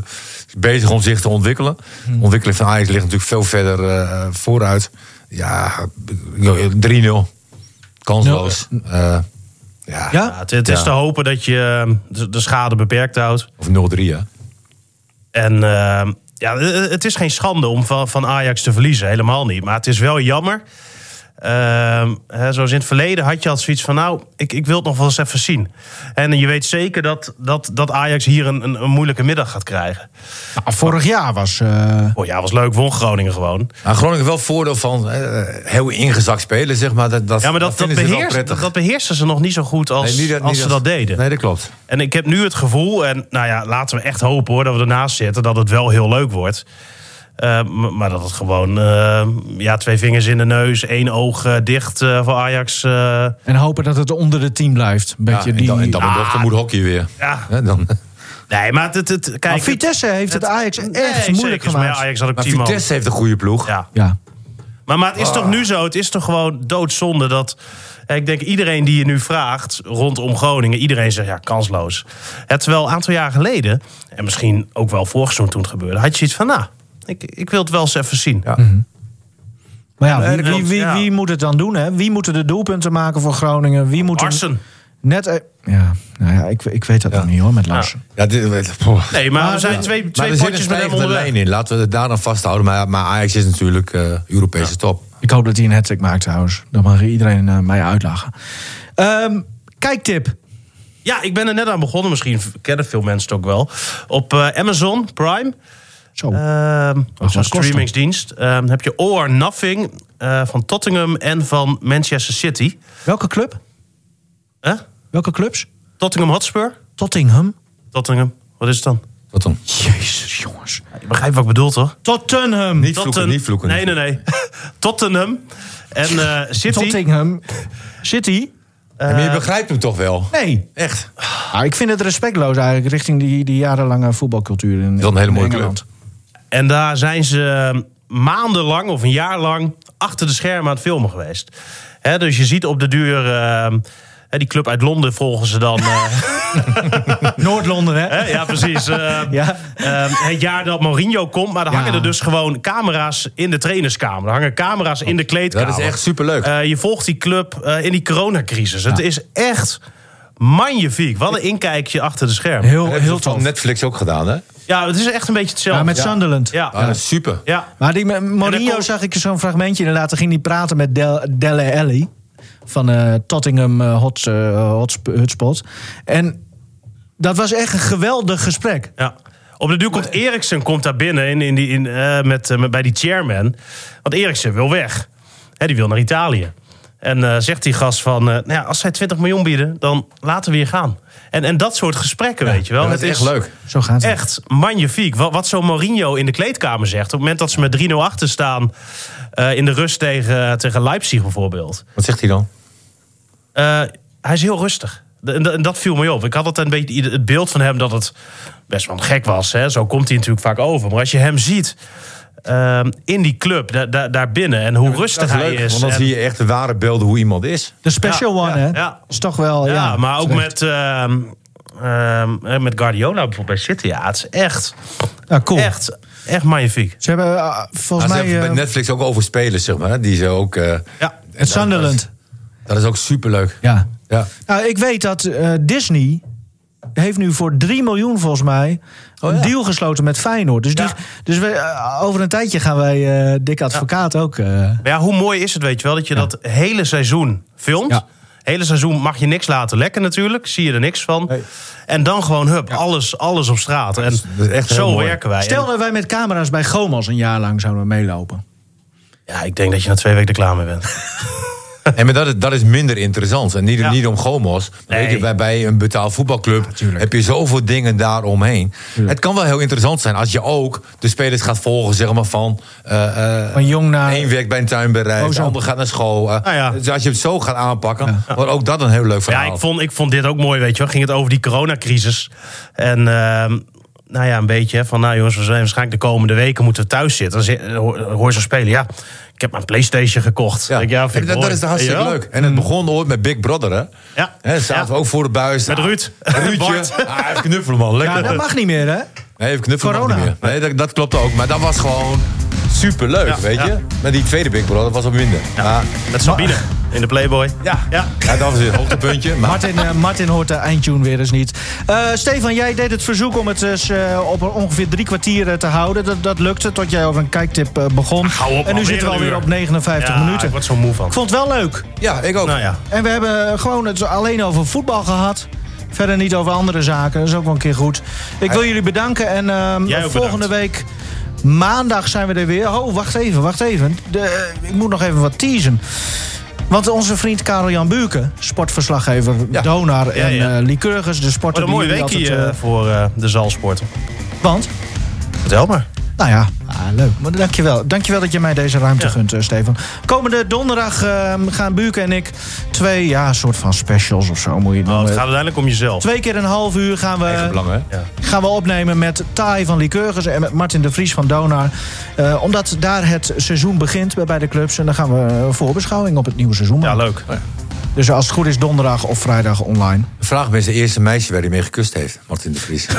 is bezig om zich te ontwikkelen. Hmm. De ontwikkeling van Ajax ligt natuurlijk veel verder eh, vooruit. Ja, 3-0. Kansloos. Eh, ja. Ja? Het, het is te hopen dat je eh, de, de schade beperkt houdt. Of 0-3, hè? En eh, ja, eh, het is geen schande om van, van Ajax te verliezen, helemaal niet. Maar het is wel jammer. Ehm, hè, zoals in het verleden had je al zoiets van... nou, ik, ik wil het nog wel eens even zien. En je weet zeker dat, dat, dat Ajax hier een, een, een moeilijke middag gaat krijgen. Nou, vorig jaar was... eh, Oh ja, was leuk, won Groningen gewoon. Nou, Groningen wel voordeel van eh, heel ingezakt spelen, zeg maar. Dat, dat, Ja, maar dat, dat, ze wel beheerst, prettig. dat beheersten ze nog niet zo goed als, Nee, niet dat- als niet ze dat deden. Nee, dat klopt. En ik heb nu het gevoel, en nou ja, laten we echt hopen hoor, dat we ernaast zitten, dat het wel heel leuk wordt. Eh, maar dat het gewoon, eh, ja, twee vingers in de neus, één oog eh, dicht eh, voor Ajax. eh, en hopen dat het onder de team blijft. Een Ja, beetje en die... dan, en dan dochter moet hockey weer. ja, dan, nee, maar het, het, het- kijk. Maar Vitesse heeft het, Ajax echt nee, moeilijk zeker, maar gemaakt. Ajax had ook maar. Vitesse heeft een goede ploeg. Ja. Ja. Maar, maar het is toch nu zo, het is toch gewoon doodzonde dat... Ik denk iedereen die je nu vraagt rondom Groningen, iedereen zegt ja, kansloos. Eh, Terwijl een aantal jaar geleden, en misschien ook wel vorig seizoen toen het gebeurde, had je iets van, nou, ik, ik wil het wel eens even zien. Ja. Maar ja, wie, wie, wie, moet het dan doen? Hè? Wie moeten de doelpunten maken voor Groningen? Wie moet Arsen. Net, eh, ja, nou ja, ik, ik weet dat nog niet hoor, met Larsen. Ja, dit, poh. Nee, maar, er zijn ja. twee, twee potjes met hem stijgende onderweg. lijn in. Laten we het daar dan vasthouden. Maar, maar Ajax is natuurlijk eh, Europese top. Ik hoop dat hij een hat maakt trouwens. Dan mag iedereen eh, mij uitlachen. Ehm, kijktip. Ja, ik ben er net aan begonnen. Misschien kennen veel mensen het ook wel. Op eh, Amazon Prime. Zo. Ehm dat dat? streamingsdienst. Ehm, heb je All or Nothing eh, van Tottenham en van Manchester City. Welke club? Huh? Welke clubs? Tottenham Hotspur? Tottingham. Tottenham. Wat is het dan? Wat dan? Jezus, jongens. Je begrijpt wat ik bedoel, toch? Tottenham. Niet vloeken, Totten- niet vloeken. Nee, nee, nee. Tottenham en eh, City. Tottingham. City? maar je begrijpt hem toch wel? Nee. Echt? Ah, ik vind het respectloos eigenlijk richting die, die jarenlange voetbalcultuur in, is wel een hele mooie Engeland. En daar zijn ze maandenlang of een jaar lang achter de schermen aan het filmen geweest. Hè, dus je ziet op de duur. eh, hè, die club uit Londen volgen ze dan. eh, Noord-Londen, hè? hè, ja, precies. eh, Ja. eh, het jaar dat Mourinho komt. Maar er Ja. hangen er dus gewoon camera's in de trainerskamer. Er hangen camera's in de kleedkamer. Dat is echt superleuk. Eh, je volgt die club eh, in die coronacrisis. Het is echt magnifiek. Wat een inkijkje achter de schermen. Heel, heel tof. Netflix ook gedaan, hè? Ja, het is echt een beetje hetzelfde. Ja, met Sunderland. Ja. Ah, super. ja. Maar die met Mourinho zag ik zo'n fragmentje inderdaad. Dan ging hij praten met Del, Dele Alli van eh, Tottingham eh, Hot, eh, Hotspot. Hotspot. En dat was echt een geweldig gesprek. Ja. Op de duur komt Eriksen komt daar binnen in, in die, in, eh, met, eh, met- bij die chairman. Want Eriksen wil weg. Hè, die wil naar Italië. En eh, zegt die gast van, eh, nou ja, als zij 20 miljoen bieden, dan laten we hier gaan. En, en dat soort gesprekken, weet je wel. Ja, dat is echt leuk. Zo gaat het. Echt magnifiek. Wat, wat zo'n Mourinho in de kleedkamer zegt. Op het moment dat ze met 3-0 achter staan eh, in de rust tegen, tegen Leipzig bijvoorbeeld. Wat zegt hij dan? Eh, hij is heel rustig. En dat- en dat viel me op. Ik had altijd een beetje het beeld van hem dat het best wel gek was. Hè? Zo komt hij natuurlijk vaak over. Maar als je hem ziet ehm, in die club, da- da- daar binnen en hoe rustig dat is hij leuk, is. want dan en- zie je echt de ware beelden hoe iemand is. De special Ja, one, ja, hè? ja. Is toch wel, ja. ja, maar ook met, ehm, ehm, met Guardiola bijvoorbeeld bij City. Ja, het is echt, Ja, cool. echt, echt magnifiek. Ze hebben eh, volgens Maar ze mij... hebben eh, met Netflix ook over spelers, zeg maar. Die ze ook... eh, Ja. het Sunderland. Dat is ook superleuk. Ja. Ja. Nou, ik weet dat eh, Disney heeft nu voor 3 miljoen volgens mij Oh, een ja. deal gesloten met Feyenoord. Dus, die, Ja. dus we, eh, over een tijdje gaan wij eh Dick Advocaat ook... eh, Maar ja, hoe mooi is het, weet je wel, dat je dat hele seizoen filmt. Ja. Hele seizoen mag je niks laten lekken natuurlijk. Zie je er niks van. Nee. En dan gewoon, hup, alles, alles op straat. En echt zo werken wij. Stel dat wij met camera's bij Gomos een jaar lang zouden meelopen. ja, ik denk dat je na twee weken er klaar mee bent. En maar dat, is, dat is minder interessant. En niet, Ja. niet om Nee. Weet je, bij, bij een betaald voetbalclub heb je zoveel dingen daaromheen. Het kan wel heel interessant zijn als je ook de spelers gaat volgen, zeg maar van. eh, eh, Van jong naar... Eén werkt bij een tuinbedrijf, Oh, de zo. ander gaat naar school. eh, Nou ja. Dus als je het zo gaat aanpakken, wordt ook dat een heel leuk verhaal. Ja, ik vond, ik vond dit ook mooi, weet je wel. Ging het over die coronacrisis. En ehm, nou ja, een beetje van... Nou jongens, we zijn waarschijnlijk de komende weken moeten we thuis zitten. Dan hoor, je zo spelen. Ja, ik heb mijn Playstation gekocht. Ja. Ik, ja, vind ik dat, dat is hartstikke leuk. En het begon ooit met Big Brother, hè? Ja. Hè, zaten Ja. we ook voor de buis. Met Ah, Ruud. Ruudje. Bart. Ah, even knuffelen, man. Lekker. Ja, dat mag niet meer, hè? Nee, even knuffelen mag Corona. niet meer. Nee, dat, dat klopt ook. Maar dat was gewoon superleuk, Ja, weet je? ja. Maar die tweede Big Brother was wat minder. Ja, Met Sabine in de Playboy. ja. Ja. ja, dat was een hoogtepuntje. Maar Martin, eh, Martin hoort de eindtune weer eens niet. Eh, Stefan, jij deed het verzoek om het eh, op ongeveer drie kwartier te houden. Dat, dat lukte tot jij over een kijktip begon. hou op, en nu zitten we alweer op 59 Ja, minuten. ik word zo moe van. Ik vond het wel leuk. ja, ik ook. Nou ja. En we hebben gewoon het alleen over voetbal gehad. Verder niet over andere zaken. Dat is ook wel een keer goed. Ik wil jullie bedanken. En ehm, Jij ook volgende bedankt. week maandag zijn we er weer. Oh, wacht even, wacht even. De, eh, ik moet nog even wat teasen. Want onze vriend Karel-Jan Buurken, sportverslaggever Ja. Donar Ja, en ja. eh Lycurgus, de sporter Wat een mooi weekje altijd, eh, voor eh, de zalsporten. eh, Want? Vertel maar. Nou ja, ah, leuk. Maar dankjewel. Dankjewel dat je mij deze ruimte Ja. gunt, eh, Stefan. Komende donderdag eh, gaan Buurken en ik twee, ja, soort van specials of zo moet je het Oh, het gaat uiteindelijk om jezelf. Twee keer een half uur gaan we, belang, hè? gaan we opnemen met Tai van Lycurgus en met Martin de Vries van Donar. Eh, omdat daar het seizoen begint bij beide clubs. En dan gaan we een voorbeschouwing op het nieuwe seizoen Ja, leuk. Dus als het goed is donderdag of vrijdag online. Vraag eens de eerste meisje waar hij mee gekust heeft. Martin de Vries.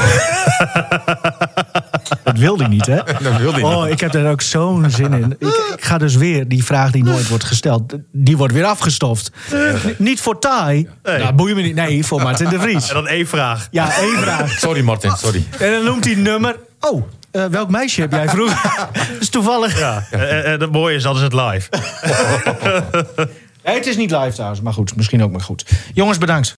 Dat wil hij niet, hè? Dat wil hij Oh, niet. ik heb er ook zo'n zin in. Ik, ik ga dus weer, die vraag die nooit wordt gesteld, die wordt weer afgestoft. N- niet voor Thai. Nou, boeien me niet. Nee, voor Martin de Vries. En dan één vraag. Ja, één vraag. Sorry Martin, sorry. En dan noemt hij nummer. Oh, eh, welk meisje heb jij vroeger? Dat is toevallig. Ja. En, en het mooie is, dat is het live. Het is niet live trouwens, maar goed. Misschien ook maar goed. Jongens, bedankt.